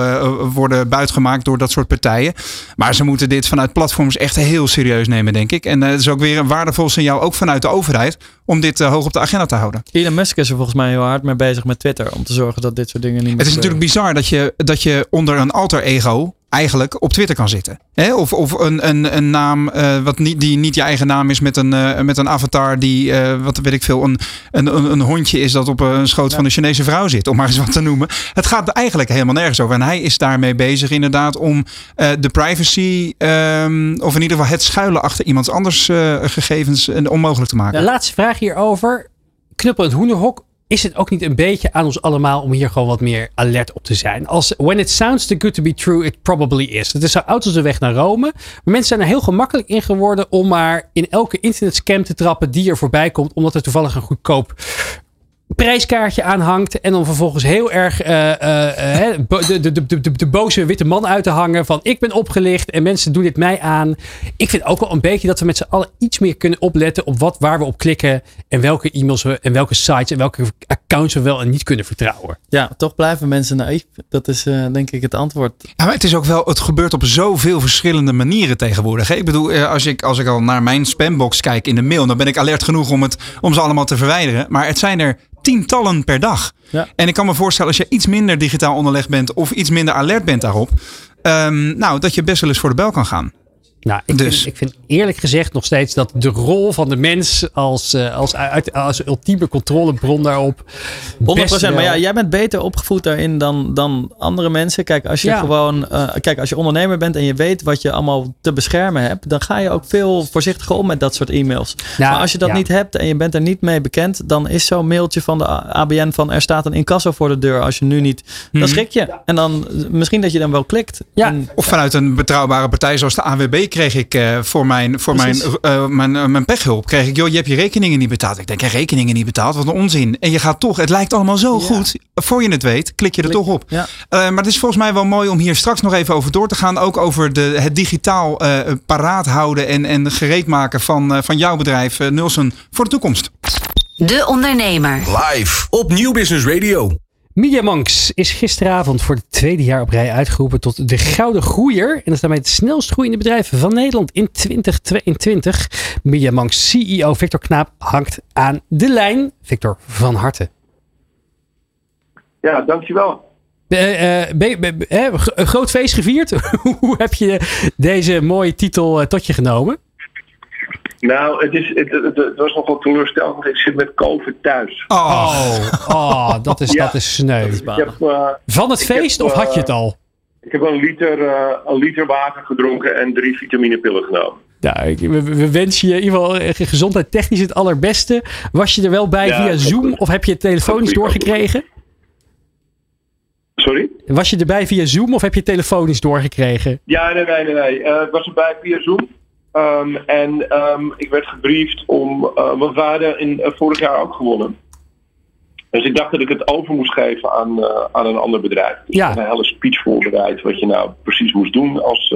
worden buitgemaakt door dat soort partijen. Maar ze moeten dit vanuit platforms echt heel serieus nemen, denk ik. En het is ook weer een waardevol signaal, ook vanuit de overheid, om dit hoog op de agenda te houden. Elon Musk is er volgens mij heel hard mee bezig met Twitter om te zorgen dat dit soort dingen niet meer. Het is natuurlijk bizar dat je, dat je onder een alter ego eigenlijk op Twitter kan zitten. Hè? Of, of een, een, een naam uh, wat niet, die niet je eigen naam is met een, uh, met een avatar die, uh, wat weet ik veel, een, een, een, hondje is dat op een schoot ja. van een Chinese vrouw zit, om maar eens wat te noemen. Het gaat eigenlijk helemaal nergens over. En hij is daarmee bezig inderdaad om de privacy, um, of in ieder geval het schuilen achter iemands anders gegevens onmogelijk te maken. De laatste vraag hierover. Knuppel het hoenderhok is het ook niet een beetje aan ons allemaal om hier gewoon wat meer alert op te zijn? Als when it sounds too good to be true, it probably is. Het is zo oud als de weg naar Rome. Maar mensen zijn er heel gemakkelijk in geworden om maar in elke internetscam te trappen die er voorbij komt, omdat er toevallig een goedkoop prijskaartje aanhangt. En dan vervolgens heel erg uh, uh, de, de, de, de, de boze witte man uit te hangen. Van ik ben opgelicht en mensen doen dit mij aan. Ik vind ook wel een beetje dat we met z'n allen iets meer kunnen opletten op wat, waar we op klikken. En welke e-mails we en welke sites en welke accounts we wel en niet kunnen vertrouwen. Ja, toch blijven mensen naïef. Dat is uh, denk ik het antwoord. Ja, maar het is ook wel, het gebeurt op zoveel verschillende manieren tegenwoordig. Hè? Ik bedoel, als ik, als ik al naar mijn spambox kijk in de mail, dan ben ik alert genoeg om, het, om ze allemaal te verwijderen. Maar het zijn er tientallen per dag. Ja. En ik kan me voorstellen als je iets minder digitaal onderlegd bent of iets minder alert bent daarop, um, nou, dat je best wel eens voor de bel kan gaan. Nou, ik, dus. vind, ik vind eerlijk gezegd nog steeds dat de rol van de mens als, uh, als, als, als ultieme controlebron daarop. 100%. Maar ja, jij bent beter opgevoed daarin dan, dan andere mensen. Kijk, als je ja. gewoon. Uh, kijk, als je ondernemer bent en je weet wat je allemaal te beschermen hebt, dan ga je ook veel voorzichtiger om met dat soort e-mails. Nou, maar als je dat ja. niet hebt en je bent er niet mee bekend, dan is zo'n mailtje van de ABN van er staat een incasso voor de deur. Als je nu niet. Dan Mhm. schrik je. En dan misschien dat je dan wel klikt. Ja. En, Of vanuit een betrouwbare partij zoals de AWB kreeg ik uh, voor, mijn, voor mijn, uh, mijn, uh, mijn pechhulp. Kreeg ik, joh, je hebt je rekeningen niet betaald. Ik denk, ja, rekeningen niet betaald, wat een onzin. En je gaat toch, het lijkt allemaal zo ja. goed. Voor je het weet, klik je er klik, toch op. Ja. maar het is volgens mij wel mooi om hier straks nog even over door te gaan. Ook over de, het digitaal paraat houden en, en gereed maken van, van jouw bedrijf, Nulsen, voor de toekomst. De Ondernemer. Live op Nieuw Business Radio. MediaMonks is gisteravond voor het tweede jaar op rij uitgeroepen tot de Gouden Groeier. En dat is daarmee het snelst groeiende bedrijf van Nederland in 2022. MediaMonks CEO Victor Knaap hangt aan de lijn. Victor, van harte. Ja, dankjewel. Uh, uh, een groot feest gevierd. Hoe heb je deze mooie titel tot je genomen? Nou, het, is, het, het, het, was nogal teleurstellend, want ik zit met COVID thuis. Oh, oh dat, is, ja. dat is sneu. Ik heb, uh, Van het feest heb, of had je het al? Ik heb een liter, uh, een liter water gedronken en drie vitaminepillen genomen. Nou, we, we, wensen je in ieder geval eh, gezondheid technisch het allerbeste. Was je er wel bij ja, via Zoom of heb je het telefonisch doorgekregen? Sorry? Was je erbij via Zoom of heb je het telefonisch doorgekregen? Ja, nee, nee, nee. nee. Uh, ik was erbij via Zoom. Um, en um, ik werd gebriefd om, uh, want we hadden in, uh, vorig jaar ook gewonnen. Dus ik dacht dat ik het over moest geven aan, uh, aan een ander bedrijf. Dus ja. ik had een hele speech voorbereid wat je nou precies moest doen als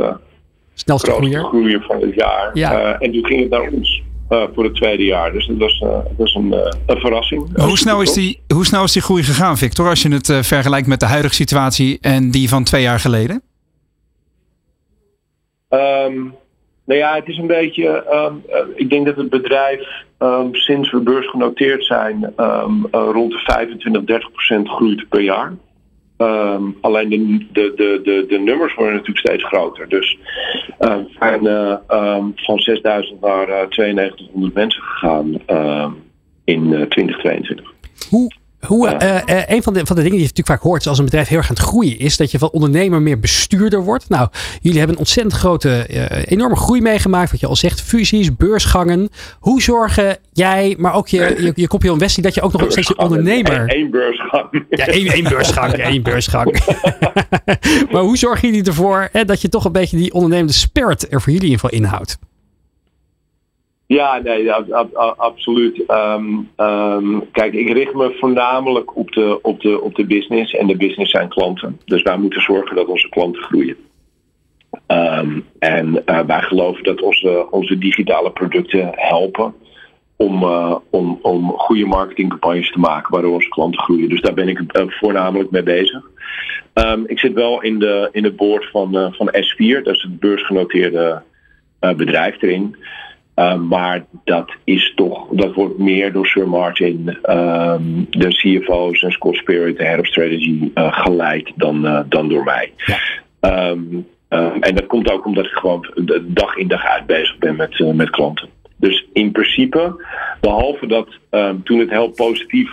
snelste groeier. groeier van het jaar. Ja. en toen ging het naar ons voor het tweede jaar. Dus dat was, dat was een, een verrassing. Hoe snel, is die, hoe snel is die groei gegaan, Victor, als je het vergelijkt met de huidige situatie en die van twee jaar geleden? Um, nou ja, het is een beetje. Um, uh, ik denk dat het bedrijf um, sinds we beursgenoteerd zijn um, uh, rond de 25, 30 procent groeit per jaar. alleen de, de, de, de, de nummers worden natuurlijk steeds groter. Dus we zijn uh, van 6000 naar 9200 mensen gegaan in 2022. Hoe hoe, uh, uh, een van de, van de dingen die je natuurlijk vaak hoort als een bedrijf heel erg aan het groeien is dat je van ondernemer meer bestuurder wordt. Nou, jullie hebben een ontzettend grote, uh, enorme groei meegemaakt. Wat je al zegt, fusies, beursgangen. Hoe zorgen jij, maar ook je, je, je kopje investie, dat je ook nog steeds een ondernemer... Eén beursgang. Ja, één, één beursgang, één beursgang. maar hoe zorgen jullie ervoor hè, dat je toch een beetje die ondernemende spirit er voor jullie in ieder geval inhoudt? Ja, nee, ab, ab, absoluut. Um, um, kijk, ik richt me voornamelijk op de, op, de, op de business en de business zijn klanten. Dus wij moeten zorgen dat onze klanten groeien. Um, en uh, wij geloven dat onze, onze digitale producten helpen om, uh, om, om goede marketingcampagnes te maken waardoor onze klanten groeien. Dus daar ben ik uh, voornamelijk mee bezig. ik zit wel in de, in het board van, van S4, dat is het beursgenoteerde bedrijf erin. Uh, maar dat is toch, dat wordt meer door Sir Martin, um, de CFO's en Scott Spirit, de Head of Strategy, uh, geleid dan, uh, dan door mij. Ja. Um, en dat komt ook omdat ik gewoon dag in dag uit bezig ben met, met klanten. Dus in principe, behalve dat um, toen het heel positief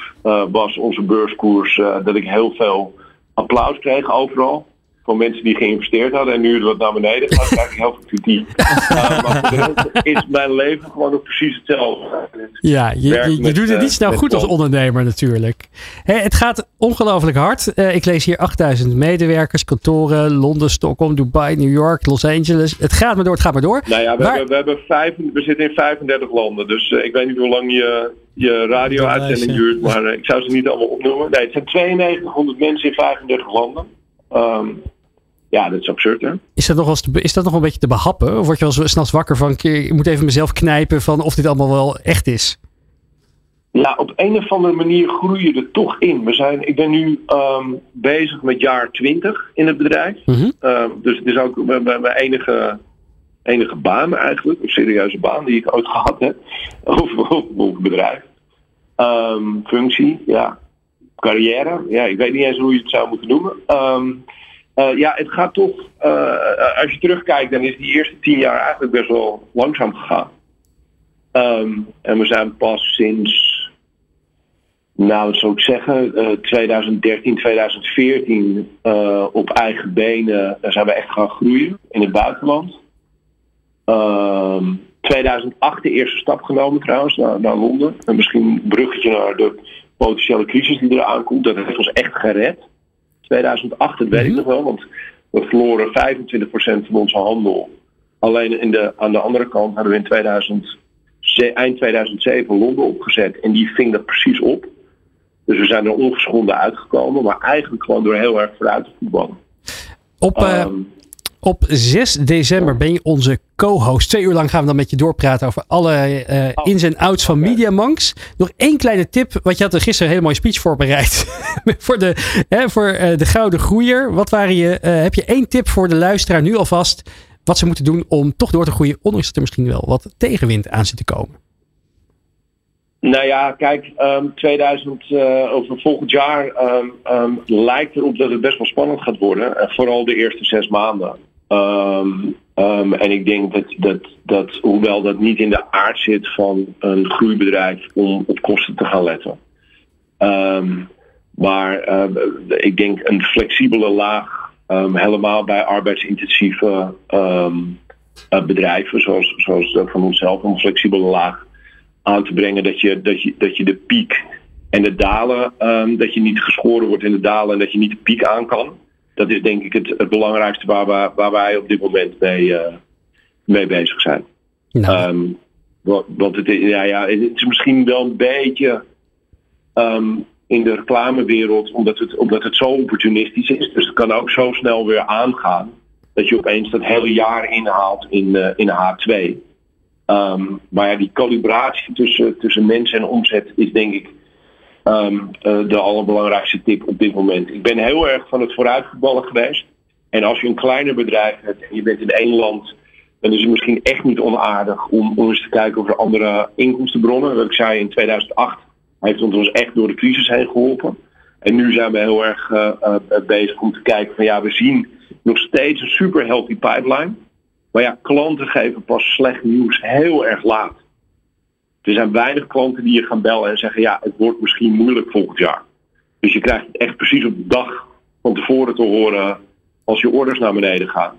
was, onze beurskoers, dat ik heel veel applaus kreeg overal. Van mensen die geïnvesteerd hadden. En nu het wat naar beneden gaat, krijg ik heel veel kritiek. Uh, maar is mijn leven gewoon nog precies hetzelfde. Ja, je, je, je doet het niet snel goed als ondernemer natuurlijk. het gaat ongelooflijk hard. ik lees hier 8000 medewerkers, kantoren, Londen, Stockholm, Dubai, New York, Los Angeles. Het gaat maar door, het gaat maar door. Nou ja, we, hebben, we, hebben vijf, we zitten in 35 landen. Dus ik weet niet hoe lang je je radio-uitzending duurt, maar ik zou ze niet allemaal opnoemen. Nee, het zijn 9200 mensen in 35 landen. Um, ja, dat is absurd, hè? Is dat nog, wel is dat nog een beetje te behappen? Of word je wel s'nachts wakker van, ik moet even mezelf knijpen van of dit allemaal wel echt is? Ja, op een of andere manier groei je er toch in. We zijn, ik ben nu um, bezig met jaar 20 in het bedrijf. Mm -hmm. um, dus het is ook mijn enige, enige baan eigenlijk, een serieuze baan die ik ooit gehad heb. Over, over bedrijf. Um, functie, ja. Carrière, ja, ik weet niet eens hoe je het zou moeten noemen. Uh, ja, het gaat toch, uh, als je terugkijkt, dan is die eerste tien jaar eigenlijk best wel langzaam gegaan. Um, en we zijn pas sinds, nou dat zou ik zeggen, uh, 2013, 2014 op eigen benen zijn we echt gaan groeien in het buitenland. Um, 2008 de eerste stap genomen trouwens naar, naar Londen. En misschien een bruggetje naar de potentiële crisis die eraan komt. Dat heeft ons echt gered. 2008, dat weet ik mhm. nog wel, want we verloren 25% van onze handel. Alleen in de, aan de andere kant hadden we in 2000, eind 2007 Londen opgezet en die ving dat precies op. Dus we zijn er ongeschonden uitgekomen, maar eigenlijk gewoon door heel erg vooruit te voetballen. Op, uh, op 6 december ben je onze co-host. Twee uur lang gaan we dan met je doorpraten over alle uh, ins en outs van MediaMonks. Nog één kleine tip, want je had er gisteren een hele mooie speech voorbereid. voor de, hè, voor uh, de gouden groeier. Wat waren je, uh, heb je één tip voor de luisteraar nu alvast? Wat ze moeten doen om toch door te groeien, ondanks dat er misschien wel wat tegenwind aan zit te komen? Nou ja, kijk, um, 2000, uh, over volgend jaar um, um, lijkt erop dat het best wel spannend gaat worden. Uh, vooral de eerste zes maanden. Um, um, en ik denk dat, dat, dat, hoewel dat niet in de aard zit van een groeibedrijf om op kosten te gaan letten. Um, maar uh, ik denk een flexibele laag, helemaal bij arbeidsintensieve uh, bedrijven, zoals, zoals van onszelf, een flexibele laag aan te brengen dat je, dat je, dat je de piek en de dalen, dat je niet geschoren wordt in de dalen en dat je niet de piek aan kan dat is denk ik het, het belangrijkste waar, wij op dit moment mee, uh, mee bezig zijn. Nou. Um, want het, ja, ja, het is misschien wel een beetje um, in de reclamewereld, omdat het, omdat het zo opportunistisch is. Dus het kan ook zo snel weer aangaan dat je opeens dat hele jaar inhaalt in, uh, in H2. Um, maar ja, die calibratie tussen, tussen mensen en omzet is denk ik um, uh, de allerbelangrijkste tip op dit moment. Ik ben heel erg van het vooruitgeballen geweest. En als je een kleiner bedrijf hebt en je bent in één land, dan is het misschien echt niet onaardig om, om eens te kijken of er andere inkomstenbronnen. Wat ik zei in 2008 heeft ons echt door de crisis heen geholpen. En nu zijn we heel erg uh, uh, bezig om te kijken van ja, we zien nog steeds een super healthy pipeline. Maar ja, klanten geven pas slecht nieuws heel erg laat. Er zijn weinig klanten die je gaan bellen en zeggen ja, het wordt misschien moeilijk volgend jaar. Dus je krijgt het echt precies op de dag van tevoren te horen als je orders naar beneden gaan.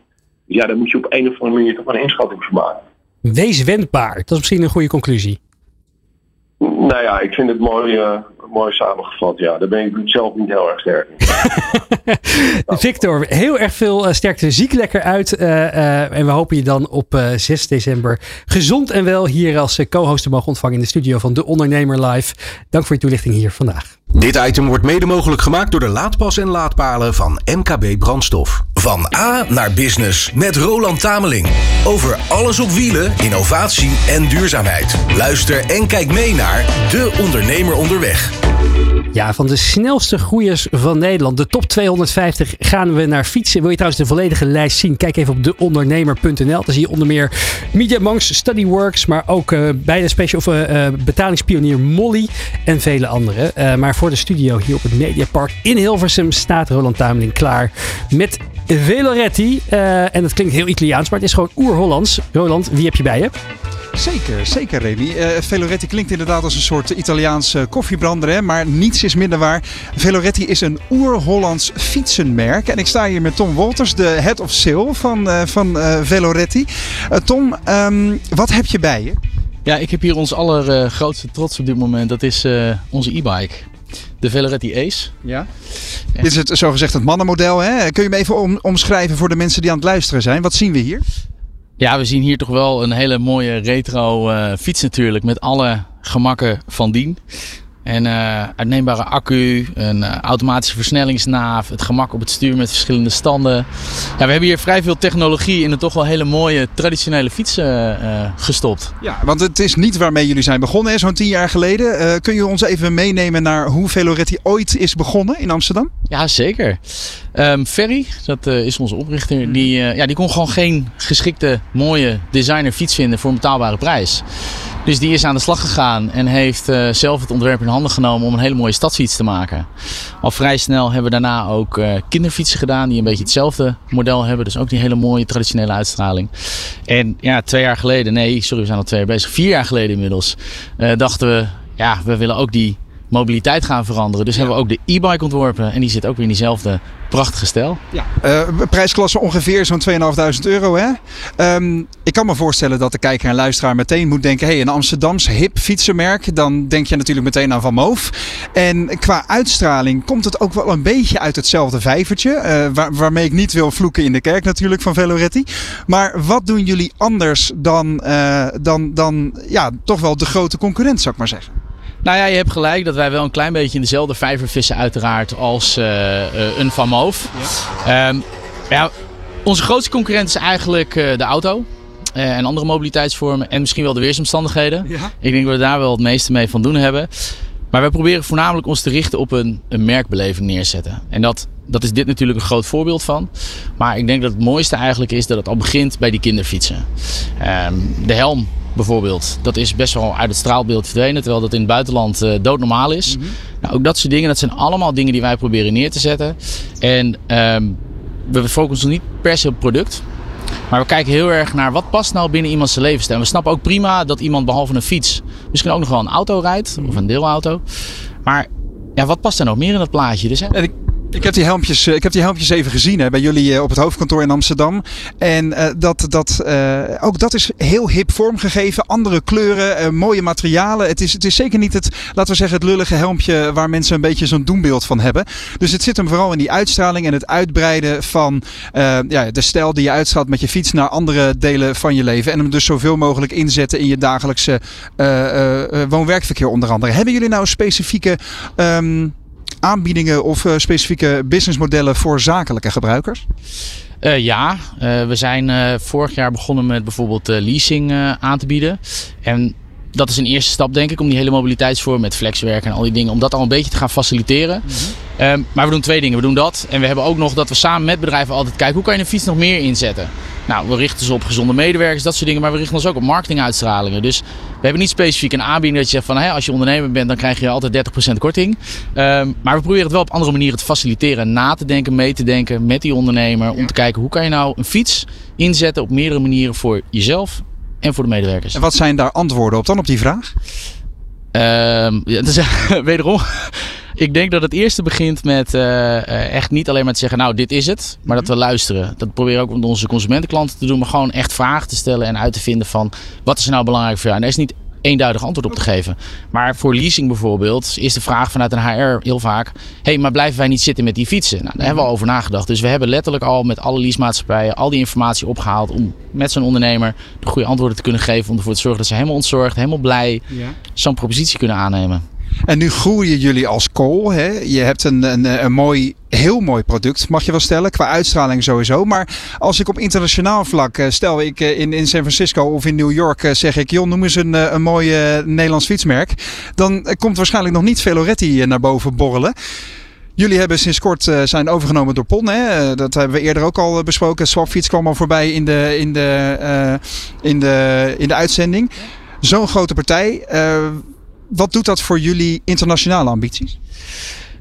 Dus ja, daar moet je op een of andere manier toch een inschatting voor maken. Wees wendbaar. Dat is misschien een goede conclusie. Nou ja, ik vind het mooi, uh, mooi samengevat. Ja, daar ben ik zelf niet heel erg sterk in. Victor, heel erg veel uh, sterkte. Ziek lekker uit. Uh, en we hopen je dan op 6 december gezond en wel hier als co-host te mogen ontvangen in de studio van De Ondernemer Live. Dank voor je toelichting hier vandaag. Dit item wordt mede mogelijk gemaakt door de laadpas en laadpalen van MKB Brandstof. Van A naar business met Roland Tameling. Over alles op wielen, innovatie en duurzaamheid. Luister en kijk mee naar De Ondernemer Onderweg. Ja, van de snelste groeiers van Nederland, de top 250, gaan we naar fietsen. Wil je trouwens de volledige lijst zien? Kijk even op deondernemer.nl. Daar zie je onder meer MediaMonks, StudyWorks, maar ook uh, bij de special, of, uh, betalingspionier Molly en vele anderen. Maar voor de studio hier op het Mediapark in Hilversum staat Roland Tameling klaar met Veloretti. en dat klinkt heel Italiaans, maar het is gewoon oer-Hollands. Roland, wie heb je bij je? Zeker, zeker Remy. Uh, Veloretti klinkt inderdaad als een soort Italiaanse koffiebrander, hè? maar niets is minder waar. Veloretti is een oer-Hollands fietsenmerk. En ik sta hier met Tom Wolters, de head of sale van, uh, van uh, Veloretti. Tom, um, wat heb je bij je? Ja, ik heb hier ons allergrootste trots op dit moment. Dat is onze e-bike. De Veloretti Ace. Ja. Dit is het zogezegd het mannenmodel. Hè? Kun je me even om, omschrijven voor de mensen die aan het luisteren zijn? Wat zien we hier? Ja, we zien hier toch wel een hele mooie retro uh, fiets natuurlijk. Met alle gemakken van dien. En uh, uitneembare accu, een uh, automatische versnellingsnaaf, het gemak op het stuur met verschillende standen. Ja, we hebben hier vrij veel technologie in een toch wel hele mooie traditionele fiets uh, gestopt. Ja, want het is niet waarmee jullie zijn begonnen, zo'n tien jaar geleden. kun je ons even meenemen naar hoe Veloretti ooit is begonnen in Amsterdam? Ja, zeker. Um, Ferry, dat is onze oprichter, mhm. die, ja, die kon gewoon geen geschikte mooie designer fiets vinden voor een betaalbare prijs. Dus die is aan de slag gegaan en heeft uh, zelf het ontwerp in handen genomen om een hele mooie stadsfiets te maken. Al vrij snel hebben we daarna ook uh, kinderfietsen gedaan die een beetje hetzelfde model hebben. Dus ook die hele mooie traditionele uitstraling. En ja, twee jaar geleden, nee, sorry, we zijn al twee jaar bezig. Vier jaar geleden inmiddels, uh, dachten we, ja, we willen ook die mobiliteit gaan veranderen. Dus hebben we ook de e-bike ontworpen. En die zit ook weer in diezelfde prachtige stijl. Ja. Uh, prijsklasse ongeveer zo'n 2.500 euro. Hè? Um, ik kan me voorstellen dat de kijker en luisteraar meteen moet denken... hey, een Amsterdams hip fietsenmerk. Dan denk je natuurlijk meteen aan Van Moof. En qua uitstraling komt het ook wel een beetje uit hetzelfde vijvertje. Uh, waar, waarmee ik niet wil vloeken in de kerk natuurlijk van Veloretti. Maar wat doen jullie anders dan, uh, dan, dan ja, toch wel de grote concurrent, zou ik maar zeggen? Nou ja, je hebt gelijk dat wij wel een klein beetje in dezelfde vijver vissen uiteraard als uh, uh, een Van Moof. Ja. Um, ja, onze grootste concurrent is eigenlijk uh, de auto. en andere mobiliteitsvormen en misschien wel de weersomstandigheden. Ja. Ik denk dat we daar wel het meeste mee van doen hebben. Maar wij proberen voornamelijk ons te richten op een, een merkbeleving neerzetten. En dat, dat is dit natuurlijk een groot voorbeeld van. Maar ik denk dat het mooiste eigenlijk is dat het al begint bij die kinderfietsen. Um, de helm bijvoorbeeld. Dat is best wel uit het straalbeeld verdwenen, terwijl dat in het buitenland uh, doodnormaal is. Mhm. nou, ook dat soort dingen, dat zijn allemaal dingen die wij proberen neer te zetten. En um, we focussen niet per se op product. Maar we kijken heel erg naar wat past nou binnen iemands levensstijl. We snappen ook prima dat iemand behalve een fiets misschien ook nog wel een auto rijdt. Of een deelauto. Maar ja, wat past er nog meer in dat plaatje? Dus, hè? Ik heb die helmpjes, eh, ik heb die helmpjes even gezien hè, bij jullie eh, op het hoofdkantoor in Amsterdam. En uh, dat, dat, ook dat is heel hip vormgegeven. Andere kleuren, mooie materialen. Het is, het is zeker niet het, laten we zeggen, het lullige helmpje waar mensen een beetje zo'n doembeeld van hebben. Dus het zit hem vooral in die uitstraling en het uitbreiden van ja, de stijl die je uitstraalt met je fiets naar andere delen van je leven. En hem dus zoveel mogelijk inzetten in je dagelijkse woon-werkverkeer onder andere. Hebben jullie nou specifieke... Um, aanbiedingen of uh, specifieke businessmodellen voor zakelijke gebruikers? Uh, ja, uh, we zijn vorig jaar begonnen met bijvoorbeeld leasing aan te bieden. En dat is een eerste stap, denk ik, om die hele mobiliteitsvorm met flexwerk en al die dingen, om dat al een beetje te gaan faciliteren. Mm -hmm. Um, maar we doen twee dingen. We doen dat en we hebben ook nog dat we samen met bedrijven altijd kijken hoe kan je een fiets nog meer inzetten. Nou, we richten ons op gezonde medewerkers, dat soort dingen, maar we richten ons ook op marketinguitstralingen. Dus we hebben niet specifiek een aanbieding dat je zegt van hey, als je ondernemer bent, dan krijg je altijd 30% korting. Um, maar we proberen het wel op andere manieren te faciliteren, na te denken, mee te denken met die ondernemer, om te kijken hoe kan je nou een fiets inzetten op meerdere manieren voor jezelf en voor de medewerkers. En wat zijn daar antwoorden op dan op die vraag? Um, ja, wederom, ik denk dat het eerste begint met uh, echt niet alleen maar te zeggen, nou dit is het, maar dat we luisteren. Dat proberen we ook met onze consumentenklanten te doen, maar gewoon echt vragen te stellen en uit te vinden van wat is er nou belangrijk voor jou. En er is niet eenduidig antwoord op te geven. Maar voor leasing bijvoorbeeld is de vraag vanuit een HR heel vaak: hey, maar blijven wij niet zitten met die fietsen? Nou, daar hebben we over nagedacht. Dus we hebben letterlijk al met alle leasemaatschappijen al die informatie opgehaald om met zo'n ondernemer de goede antwoorden te kunnen geven. Om ervoor te zorgen dat ze helemaal ontzorgd, helemaal blij ja. zo'n propositie kunnen aannemen. En nu groeien jullie als kool. Hè? Je hebt een, een, een mooi, heel mooi product, mag je wel stellen. Qua uitstraling sowieso. Maar als ik op internationaal vlak, eh, stel ik eh, in, in San Francisco of in New York, eh, zeg ik, joh, noem eens een, een mooi Nederlands fietsmerk. Dan komt waarschijnlijk nog niet Veloretti naar boven borrelen. Jullie hebben sinds kort zijn overgenomen door PON. Hè? dat hebben we eerder ook al besproken. Swapfiets kwam al voorbij in de, in de, in de, in de uitzending. Zo'n grote partij. Wat doet dat voor jullie internationale ambities?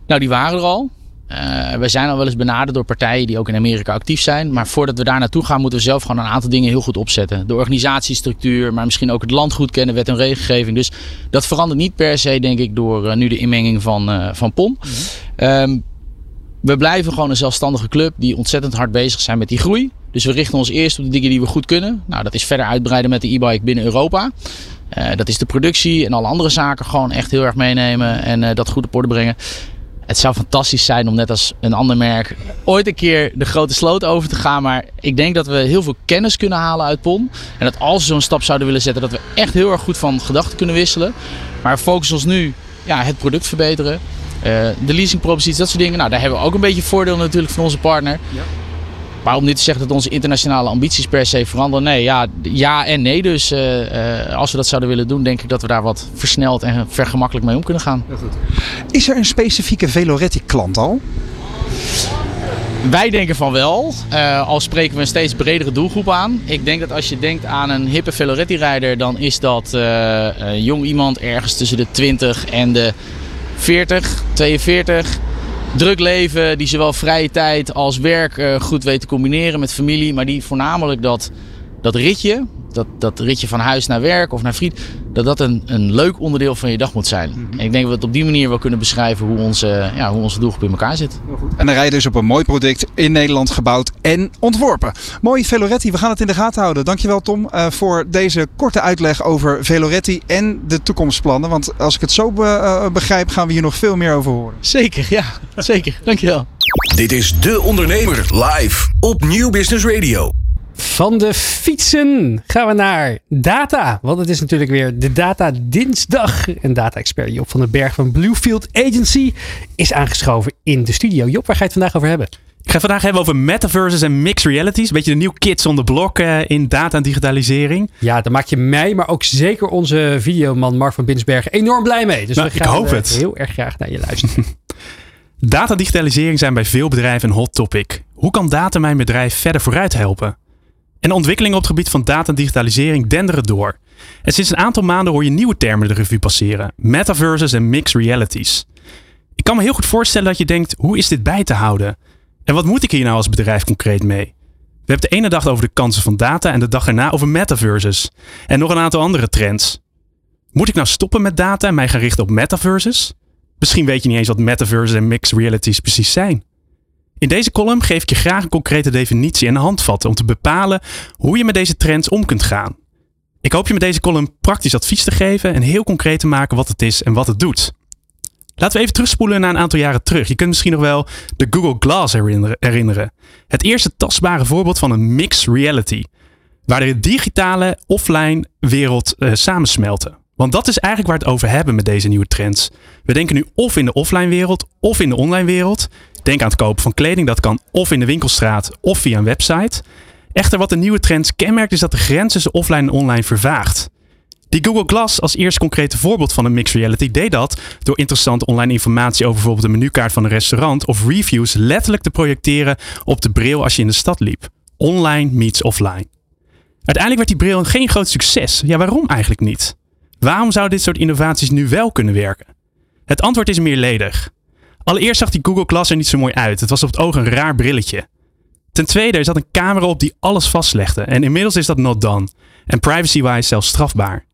Nou, die waren er al. Uh, we zijn al wel eens benaderd door partijen die ook in Amerika actief zijn. Maar voordat we daar naartoe gaan, moeten we zelf gewoon een aantal dingen heel goed opzetten. De organisatiestructuur, maar misschien ook het land goed kennen, wet en regelgeving. Dus dat verandert niet per se, denk ik, door uh, nu de inmenging van, uh, van POM. Mm um, we blijven gewoon een zelfstandige club die ontzettend hard bezig zijn met die groei. Dus we richten ons eerst op de dingen die we goed kunnen. Nou, dat is verder uitbreiden met de e-bike binnen Europa. Uh, dat is de productie en alle andere zaken gewoon echt heel erg meenemen en uh, dat goed op orde brengen. Het zou fantastisch zijn om net als een ander merk ooit een keer de grote sloot over te gaan. Maar ik denk dat we heel veel kennis kunnen halen uit PON. En dat als we zo'n stap zouden willen zetten, dat we echt heel erg goed van gedachten kunnen wisselen. Maar focus ons nu ja, het product verbeteren. Uh, de leasingproposities, dat soort dingen. Nou, daar hebben we ook een beetje voordeel natuurlijk van onze partner. Ja. Maar om niet te zeggen dat onze internationale ambities per se veranderen. Nee, ja, ja en nee. Dus uh, uh, als we dat zouden willen doen, denk ik dat we daar wat versneld en vergemakkelijk mee om kunnen gaan. Goed. Is er een specifieke Veloretti klant al? Wij denken van wel. Uh, al spreken we een steeds bredere doelgroep aan. Ik denk dat als je denkt aan een hippe Veloretti-rijder, dan is dat een jong iemand ergens tussen de 20 en de 40, 42 druk leven, die zowel vrije tijd als werk uh, goed weet te combineren met familie, maar die voornamelijk dat, dat ritje, dat, dat ritje van huis naar werk of naar vriend, dat dat een, een leuk onderdeel van je dag moet zijn. En ik denk dat we het op die manier wel kunnen beschrijven hoe onze, ja, hoe onze doelgroep in elkaar zit. En dan rij je dus op een mooi product in Nederland gebouwd en ontworpen. Mooi Veloretti, we gaan het in de gaten houden. Dankjewel Tom uh, voor deze korte uitleg over Veloretti en de toekomstplannen. Want als ik het zo be uh, begrijp, gaan we hier nog veel meer over horen. Zeker, ja. Zeker. Dankjewel. Dit is De Ondernemer live op Nieuw Business Radio. Van de fietsen gaan we naar data. Want het is natuurlijk weer de Data Dinsdag. En data-expert Job van den Berg van Bluefield Agency is aangeschoven in de studio. Job, waar ga je het vandaag over hebben? Ik ga het vandaag hebben over metaverses en mixed realities. Een beetje de nieuw kids on the block uh, in data en digitalisering. Ja, daar maak je mij, maar ook zeker onze videoman Mark van Binsbergen enorm blij mee. Dus nou, we gaan ik hoop het. heel erg graag naar je luisteren. data en digitalisering zijn bij veel bedrijven een hot topic. Hoe kan data mijn bedrijf verder vooruit helpen? En de ontwikkelingen op het gebied van data en digitalisering denderen door. En sinds een aantal maanden hoor je nieuwe termen de revue passeren: metaverses en mixed realities. Ik kan me heel goed voorstellen dat je denkt: hoe is dit bij te houden? En wat moet ik hier nou als bedrijf concreet mee? We hebben de ene dag over de kansen van data en de dag erna over metaverses. En nog een aantal andere trends. Moet ik nou stoppen met data en mij gaan richten op metaverses? Misschien weet je niet eens wat metaverses en mixed realities precies zijn. In deze column geef ik je graag een concrete definitie en handvatten om te bepalen hoe je met deze trends om kunt gaan. Ik hoop je met deze column praktisch advies te geven en heel concreet te maken wat het is en wat het doet. Laten we even terugspoelen naar een aantal jaren terug. Je kunt misschien nog wel de Google Glass herinneren. Het eerste tastbare voorbeeld van een mixed reality. Waar de digitale offline wereld uh, samensmelten. Want dat is eigenlijk waar we het over hebben met deze nieuwe trends. We denken nu of in de offline wereld of in de online wereld. Denk aan het kopen van kleding, dat kan of in de winkelstraat of via een website. Echter, wat de nieuwe trends kenmerkt, is dat de grens tussen offline en online vervaagt. Die Google Glass als eerste concrete voorbeeld van een mixed reality deed dat door interessante online informatie over bijvoorbeeld de menukaart van een restaurant of reviews letterlijk te projecteren op de bril als je in de stad liep. Online meets offline. Uiteindelijk werd die bril geen groot succes. Ja, waarom eigenlijk niet? Waarom zou dit soort innovaties nu wel kunnen werken? Het antwoord is meerledig. Allereerst zag die Google Glass er niet zo mooi uit. Het was op het oog een raar brilletje. Ten tweede, er zat een camera op die alles vastlegde. En inmiddels is dat not done. En privacy-wise zelfs strafbaar.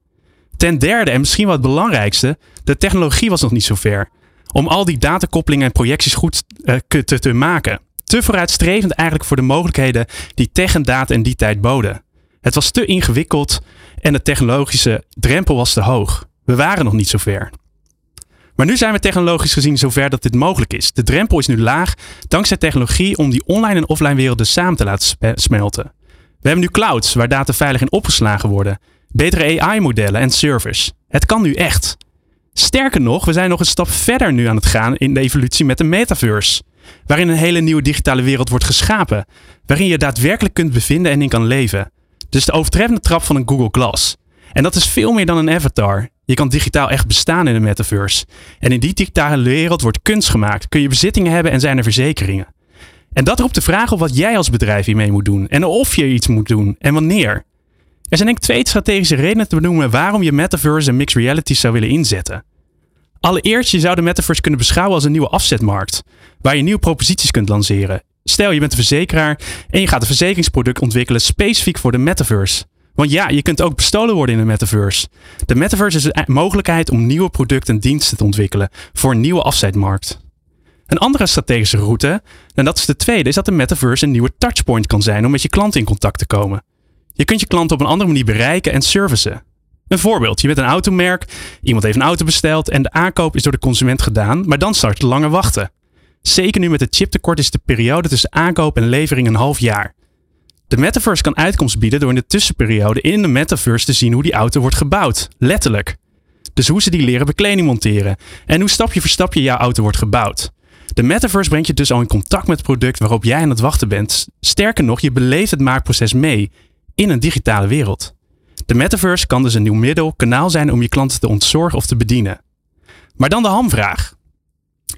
Ten derde, en misschien wat het belangrijkste, de technologie was nog niet zo ver. Om al die datakoppelingen en projecties goed uh, te, te maken. Te vooruitstrevend eigenlijk voor de mogelijkheden die tech en data in die tijd boden. Het was te ingewikkeld en de technologische drempel was te hoog. We waren nog niet zo ver. Maar nu zijn we technologisch gezien zover dat dit mogelijk is. De drempel is nu laag dankzij technologie om die online en offline werelden samen te laten smelten. We hebben nu clouds waar data veilig in opgeslagen worden, betere AI-modellen en servers. Het kan nu echt. Sterker nog, we zijn nog een stap verder nu aan het gaan in de evolutie met de metaverse. Waarin een hele nieuwe digitale wereld wordt geschapen. Waarin je daadwerkelijk kunt bevinden en in kan leven. Dus de overtreffende trap van een Google Glass. En dat is veel meer dan een avatar. Je kan digitaal echt bestaan in de metaverse. En in die digitale wereld wordt kunst gemaakt, kun je bezittingen hebben en zijn er verzekeringen. En dat roept de vraag op wat jij als bedrijf hiermee moet doen en of je iets moet doen en wanneer. Er zijn denk ik twee strategische redenen te benoemen waarom je metaverse en mixed realities zou willen inzetten. Allereerst, je zou de metaverse kunnen beschouwen als een nieuwe afzetmarkt, waar je nieuwe proposities kunt lanceren. Stel, je bent een verzekeraar en je gaat een verzekeringsproduct ontwikkelen specifiek voor de metaverse. Want ja, je kunt ook bestolen worden in de metaverse. De metaverse is een mogelijkheid om nieuwe producten en diensten te ontwikkelen voor een nieuwe afzetmarkt. Een andere strategische route, en dat is de tweede, is dat de metaverse een nieuwe touchpoint kan zijn om met je klanten in contact te komen. Je kunt je klanten op een andere manier bereiken en servicen. Een voorbeeld, je bent een automerk, iemand heeft een auto besteld en de aankoop is door de consument gedaan, maar dan start langer wachten. Zeker nu met het chiptekort is de periode tussen aankoop en levering een half jaar. De metaverse kan uitkomst bieden door in de tussenperiode in de metaverse te zien hoe die auto wordt gebouwd. Letterlijk. Dus hoe ze die leren bekleding monteren. En hoe stapje voor stapje jouw auto wordt gebouwd. De metaverse brengt je dus al in contact met het product waarop jij aan het wachten bent. Sterker nog, je beleeft het maakproces mee in een digitale wereld. De metaverse kan dus een nieuw middel, kanaal zijn om je klanten te ontzorgen of te bedienen. Maar dan de hamvraag.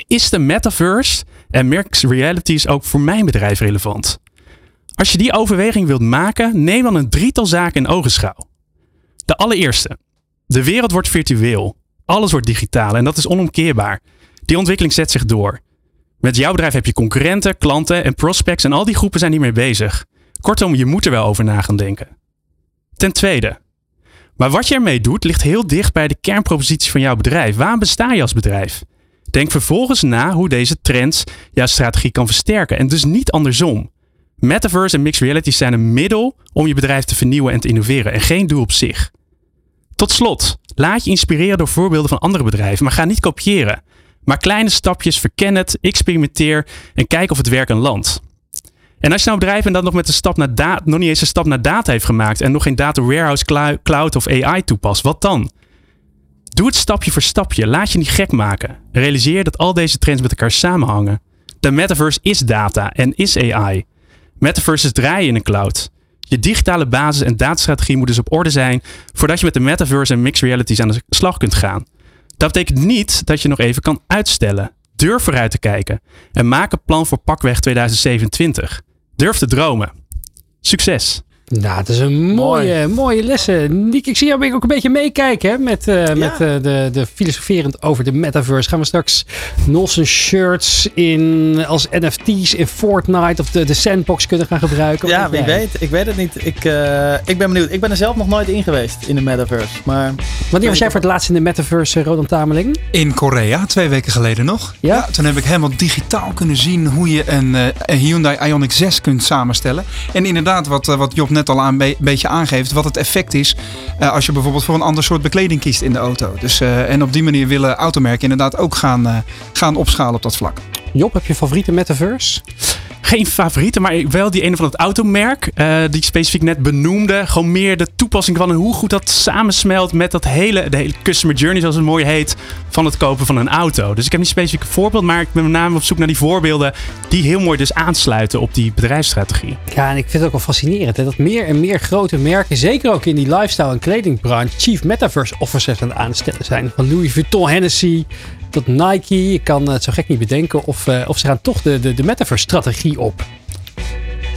Is de metaverse en mixed realities ook voor mijn bedrijf relevant? Als je die overweging wilt maken, neem dan een drietal zaken in ogenschouw. De allereerste. De wereld wordt virtueel. Alles wordt digitaal en dat is onomkeerbaar. Die ontwikkeling zet zich door. Met jouw bedrijf heb je concurrenten, klanten en prospects en al die groepen zijn hiermee bezig. Kortom, je moet er wel over na gaan denken. Ten tweede. Maar wat je ermee doet ligt heel dicht bij de kernpropositie van jouw bedrijf. Waarom besta je als bedrijf? Denk vervolgens na hoe deze trends jouw strategie kan versterken en dus niet andersom. Metaverse en mixed reality zijn een middel om je bedrijf te vernieuwen en te innoveren en geen doel op zich. Tot slot, laat je inspireren door voorbeelden van andere bedrijven, maar ga niet kopiëren. Maar kleine stapjes, verken het, experimenteer en kijk of het werk een land. En als je nou bedrijf en dat nog met een stap naar data, nog niet eens een stap naar data heeft gemaakt en nog geen data warehouse, cloud of AI toepast, wat dan? Doe het stapje voor stapje. Laat je niet gek maken. Realiseer dat al deze trends met elkaar samenhangen. De metaverse is data en is AI. Metaverses draaien in een cloud. Je digitale basis en datastrategie moet dus op orde zijn voordat je met de metaverse en mixed realities aan de slag kunt gaan. Dat betekent niet dat je nog even kan uitstellen. Durf vooruit te kijken en maak een plan voor pakweg 2027. Durf te dromen. Succes! Nou, het is een mooie, mooie lessen. Niek, ik zie jou ook een beetje meekijken hè, met, uh, met uh, de, de filosoferend over de metaverse. Gaan we straks Nolsen shirts in, als NFT's in Fortnite of de, de sandbox kunnen gaan gebruiken? Ja, wie weet. Ik weet het niet. Ik, uh, ik ben benieuwd. Ik ben er zelf nog nooit in geweest in de metaverse. Maar Wanneer was jij voor het laatst in de metaverse, Rodan Tameling? In Korea, twee weken geleden nog. Ja? ja toen heb ik helemaal digitaal kunnen zien hoe je een, een Hyundai Ioniq 6 kunt samenstellen. En inderdaad, wat, wat Job net al een beetje aangeeft, wat het effect is uh, als je bijvoorbeeld voor een ander soort bekleding kiest in de auto. Dus, uh, en op die manier willen automerken inderdaad ook gaan, uh, gaan opschalen op dat vlak. Job, heb je favoriete metaverse? geen favoriete, maar wel die ene van het automerk. Uh, die ik specifiek net benoemde. Gewoon meer de toepassing van en hoe goed dat samensmelt met dat hele, de hele customer journey, zoals het mooi heet, van het kopen van een auto. Dus ik heb niet specifiek een voorbeeld, maar ik ben met name op zoek naar die voorbeelden die heel mooi dus aansluiten op die bedrijfsstrategie. Ja, en ik vind het ook wel fascinerend hè, dat meer en meer grote merken, zeker ook in die lifestyle en kledingbranche, chief metaverse officers aan het aanstellen zijn. Van Louis Vuitton, Hennessy, tot Nike. Je kan het zo gek niet bedenken of, uh, of ze gaan toch de, de, de metaverse-strategie op.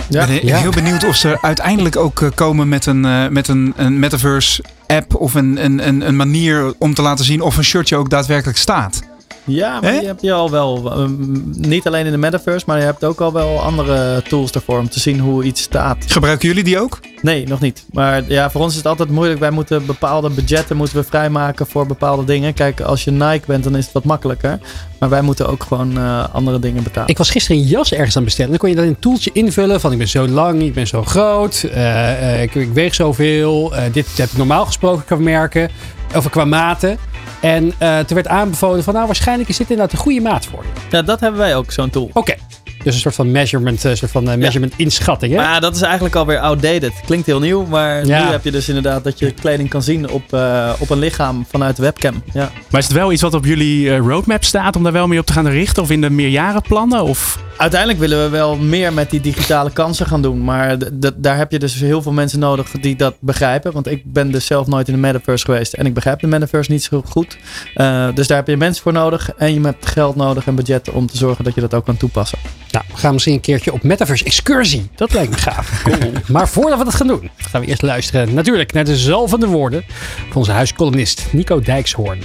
Ja. Ik ben heel benieuwd of ze uiteindelijk ook uh, komen met een, uh, met een, een metaverse app of een, een, een manier om te laten zien of een shirtje ook daadwerkelijk staat. Ja, maar je hebt je al wel, um, niet alleen in de metaverse, maar je hebt ook al wel andere tools ervoor om te zien hoe iets staat. Gebruiken jullie die ook? Nee, nog niet. Maar ja, voor ons is het altijd moeilijk. Wij moeten bepaalde budgetten moeten we vrijmaken voor bepaalde dingen. Kijk, als je Nike bent, dan is het wat makkelijker. Maar wij moeten ook gewoon uh, andere dingen betalen. Ik was gisteren een jas ergens aan bestellen. Dan kon je dat in een toeltje invullen van ik ben zo lang, ik ben zo groot, uh, uh, ik, ik, weeg zoveel. dit heb ik normaal gesproken qua merken, of qua maten. En uh, toen werd aanbevolen van nou waarschijnlijk is dit inderdaad een goede maat voor je. Ja, dat hebben wij ook, zo'n tool. Oké. Okay. Dus een soort van measurement, een soort van uh, measurement ja. inschatting. Hè? Maar ja, dat is eigenlijk alweer outdated. Klinkt heel nieuw, maar ja. nu heb je dus inderdaad dat je kleding kan zien op, uh, op een lichaam vanuit de webcam. Ja. Maar is het wel iets wat op jullie roadmap staat om daar wel mee op te gaan richten? Of in de meerjarenplannen? Of? Uiteindelijk willen we wel meer met die digitale kansen gaan doen. Maar daar heb je dus heel veel mensen nodig die dat begrijpen. Want ik ben dus zelf nooit in de metaverse geweest. En ik begrijp de metaverse niet zo goed. Uh, dus daar heb je mensen voor nodig. En je hebt geld nodig en budgetten om te zorgen dat je dat ook kan toepassen. Nou, we gaan misschien een keertje op metaverse excursie. Dat lijkt me gaaf. maar voordat we dat gaan doen, gaan we eerst luisteren natuurlijk naar de zalvende woorden van onze huiskolonist Nico Dijkshoorn.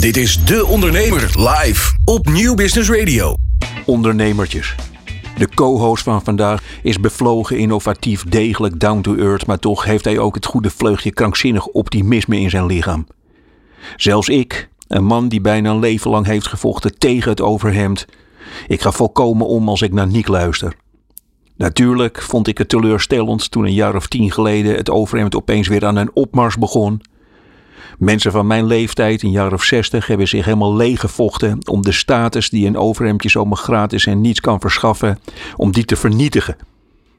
Dit is De Ondernemer live op Nieuw Business Radio. Ondernemertjes. De co-host van vandaag is bevlogen, innovatief, degelijk, down to earth, maar toch heeft hij ook het goede vleugje krankzinnig optimisme in zijn lichaam. Zelfs ik, een man die bijna een leven lang heeft gevochten tegen het overhemd, ik ga volkomen om als ik naar Niek luister. Natuurlijk vond ik het teleurstellend toen een jaar of tien geleden het overhemd opeens weer aan een opmars begon. Mensen van mijn leeftijd, een jaar of zestig, hebben zich helemaal leeggevochten om de status die een overhemdje zomaar gratis en niets kan verschaffen, om die te vernietigen.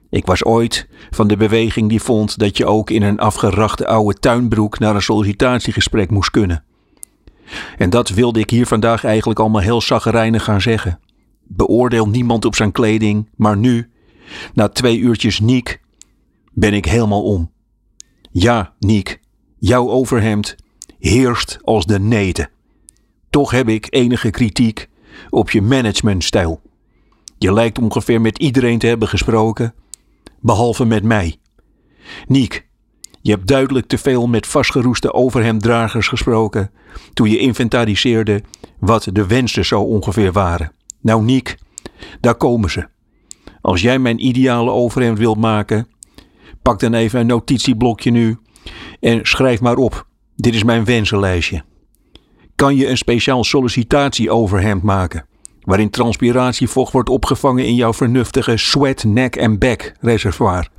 Ik was ooit van de beweging die vond dat je ook in een afgerachte oude tuinbroek naar een sollicitatiegesprek moest kunnen. En dat wilde ik hier vandaag eigenlijk allemaal heel zaggerijnig gaan zeggen. Beoordeel niemand op zijn kleding, maar nu, na twee uurtjes Niek, ben ik helemaal om. Ja, Niek, jouw overhemd heerst als de neten. Toch heb ik enige kritiek op je managementstijl. Je lijkt ongeveer met iedereen te hebben gesproken, behalve met mij. Niek, je hebt duidelijk te veel met vastgeroeste overhemddragers gesproken toen je inventariseerde wat de wensen zo ongeveer waren. Nou, Niek, daar komen ze. Als jij mijn ideale overhemd wilt maken, pak dan even een notitieblokje nu en schrijf maar op. Dit is mijn wensenlijstje. Kan je een speciaal sollicitatieoverhemd maken, waarin transpiratievocht wordt opgevangen in jouw vernuftige sweat, neck en back reservoir,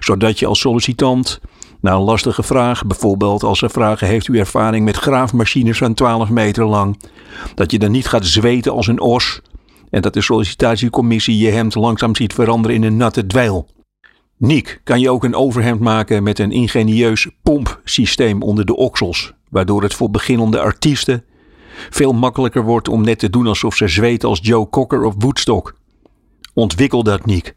zodat je als sollicitant na een lastige vraag, bijvoorbeeld als ze vragen: Heeft u ervaring met graafmachines van 12 meter lang? Dat je dan niet gaat zweten als een os en dat de sollicitatiecommissie je hemd langzaam ziet veranderen in een natte dweil. Niek, kan je ook een overhemd maken met een ingenieus pompsysteem onder de oksels, waardoor het voor beginnende artiesten veel makkelijker wordt om net te doen alsof ze zweten als Joe Cocker of Woodstock. Ontwikkel dat, Niek.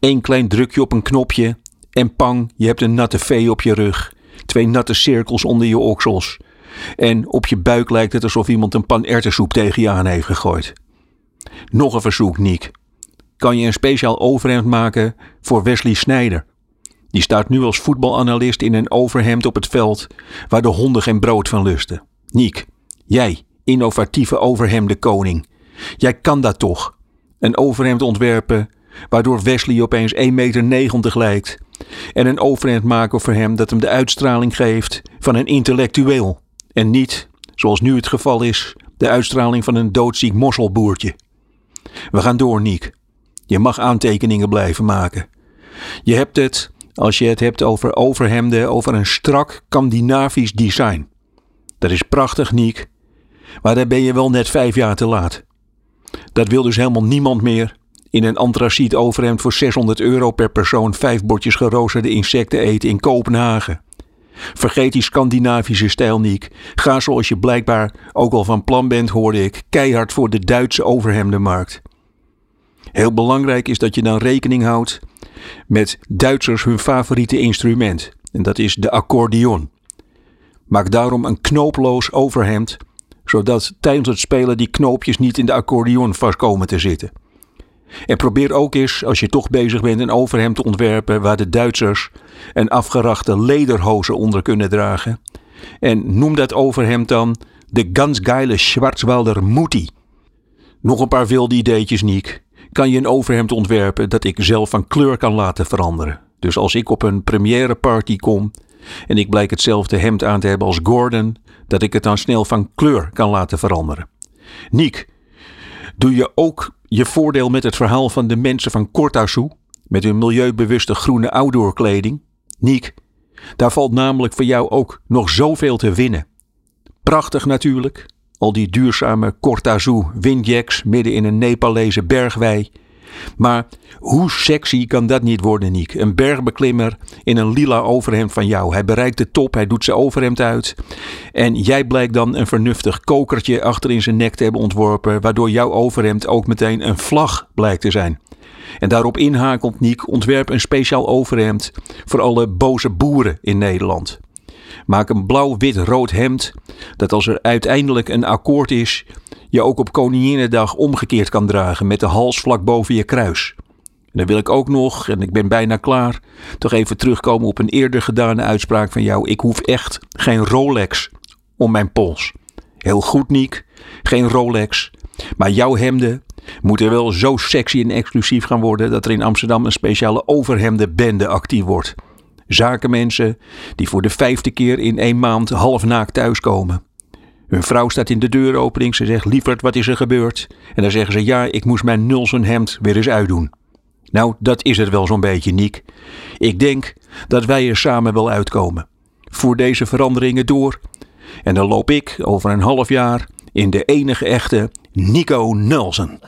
Eén klein drukje op een knopje en pang, je hebt een natte vee op je rug, twee natte cirkels onder je oksels. En op je buik lijkt het alsof iemand een pan erwtensoep tegen je aan heeft gegooid. Nog een verzoek, Niek. Kan je een speciaal overhemd maken voor Wesley Snijder? Die staat nu als voetbalanalist in een overhemd op het veld waar de honden geen brood van lusten. Niek, jij, innovatieve overhemdenkoning. Jij kan dat toch? Een overhemd ontwerpen waardoor Wesley opeens 1,90 meter lijkt. En een overhemd maken voor hem dat hem de uitstraling geeft van een intellectueel. En niet, zoals nu het geval is, de uitstraling van een doodziek mosselboertje. We gaan door, Niek. Je mag aantekeningen blijven maken. Je hebt het, als je het hebt over overhemden, over een strak Scandinavisch design. Dat is prachtig, Niek. Maar daar ben je wel net vijf jaar te laat. Dat wil dus helemaal niemand meer in een antraciet overhemd voor 600 euro per persoon vijf bordjes geroosterde insecten eten in Kopenhagen. Vergeet die Scandinavische stijl, Niek. Ga zoals je blijkbaar ook al van plan bent, hoorde ik, keihard voor de Duitse overhemdenmarkt. Heel belangrijk is dat je dan rekening houdt met Duitsers hun favoriete instrument. En dat is de accordeon. Maak daarom een knooploos overhemd, zodat tijdens het spelen die knoopjes niet in de accordeon vast komen te zitten. En probeer ook eens, als je toch bezig bent, een overhemd te ontwerpen waar de Duitsers een afgerachte lederhozen onder kunnen dragen. En noem dat overhemd dan de ganz geile Schwarzwalder Mutti. Nog een paar wilde ideetjes, Niek. Kan je een overhemd ontwerpen dat ik zelf van kleur kan laten veranderen? Dus als ik op een première party kom en ik blijk hetzelfde hemd aan te hebben als Gordon, dat ik het dan snel van kleur kan laten veranderen. Niek, doe je ook je voordeel met het verhaal van de mensen van Kortasu met hun milieubewuste groene outdoorkleding? Niek, daar valt namelijk voor jou ook nog zoveel te winnen. Prachtig natuurlijk, al die duurzame Kortazu windjacks midden in een Nepalese bergwei. Maar hoe sexy kan dat niet worden, Niek? Een bergbeklimmer in een lila overhemd van jou. Hij bereikt de top, hij doet zijn overhemd uit. En jij blijkt dan een vernuftig kokertje achter in zijn nek te hebben ontworpen, waardoor jouw overhemd ook meteen een vlag blijkt te zijn. En daarop inhakend, Niek, ontwerp een speciaal overhemd voor alle boze boeren in Nederland. Maak een blauw-wit-rood hemd dat als er uiteindelijk een akkoord is, je ook op Koninginnedag omgekeerd kan dragen met de hals vlak boven je kruis. En dan wil ik ook nog, en ik ben bijna klaar, toch even terugkomen op een eerder gedane uitspraak van jou. Ik hoef echt geen Rolex om mijn pols. Heel goed, Niek. Geen Rolex. Maar jouw hemden moeten wel zo sexy en exclusief gaan worden dat er in Amsterdam een speciale overhemdenbende actief wordt. Zakenmensen die voor de vijfde keer in één maand half naakt thuiskomen. Hun vrouw staat in de deuropening. Ze zegt: Lieverd, wat is er gebeurd? En dan zeggen ze: Ja, ik moest mijn Nulsen hemd weer eens uitdoen. Nou, dat is het wel zo'n beetje, Niek. Ik denk dat wij er samen wel uitkomen. Voer deze veranderingen door. En dan loop ik over een half jaar in de enige echte Nico Nelson.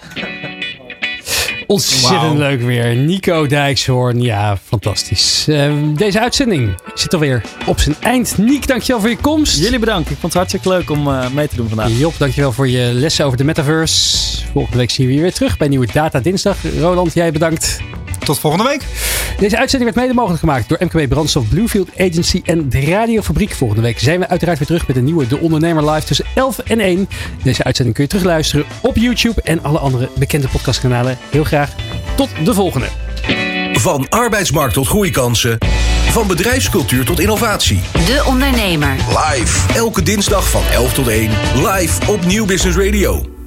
Ontzettend leuk weer. Nico Dijkshoorn. Ja, fantastisch. Uh, deze uitzending zit alweer op zijn eind. Niek, dankjewel voor je komst. Jullie bedankt. Ik vond het hartstikke leuk om uh, mee te doen vandaag. Job, dankjewel voor je lessen over de metaverse. Volgende week zien we je weer terug bij Nieuwe Data Dinsdag. Roland, jij bedankt. Tot volgende week. Deze uitzending werd mede mogelijk gemaakt door MKB Brandstof Bluefield Agency en de Radiofabriek. Volgende week zijn we uiteraard weer terug met een nieuwe De Ondernemer Live tussen 11 en 1. Deze uitzending kun je terugluisteren op YouTube en alle andere bekende podcastkanalen. Heel graag tot de volgende. Van arbeidsmarkt tot groeikansen. Van bedrijfscultuur tot innovatie. De Ondernemer. Live. Elke dinsdag van 11 tot 1. Live op Nieuw Business Radio.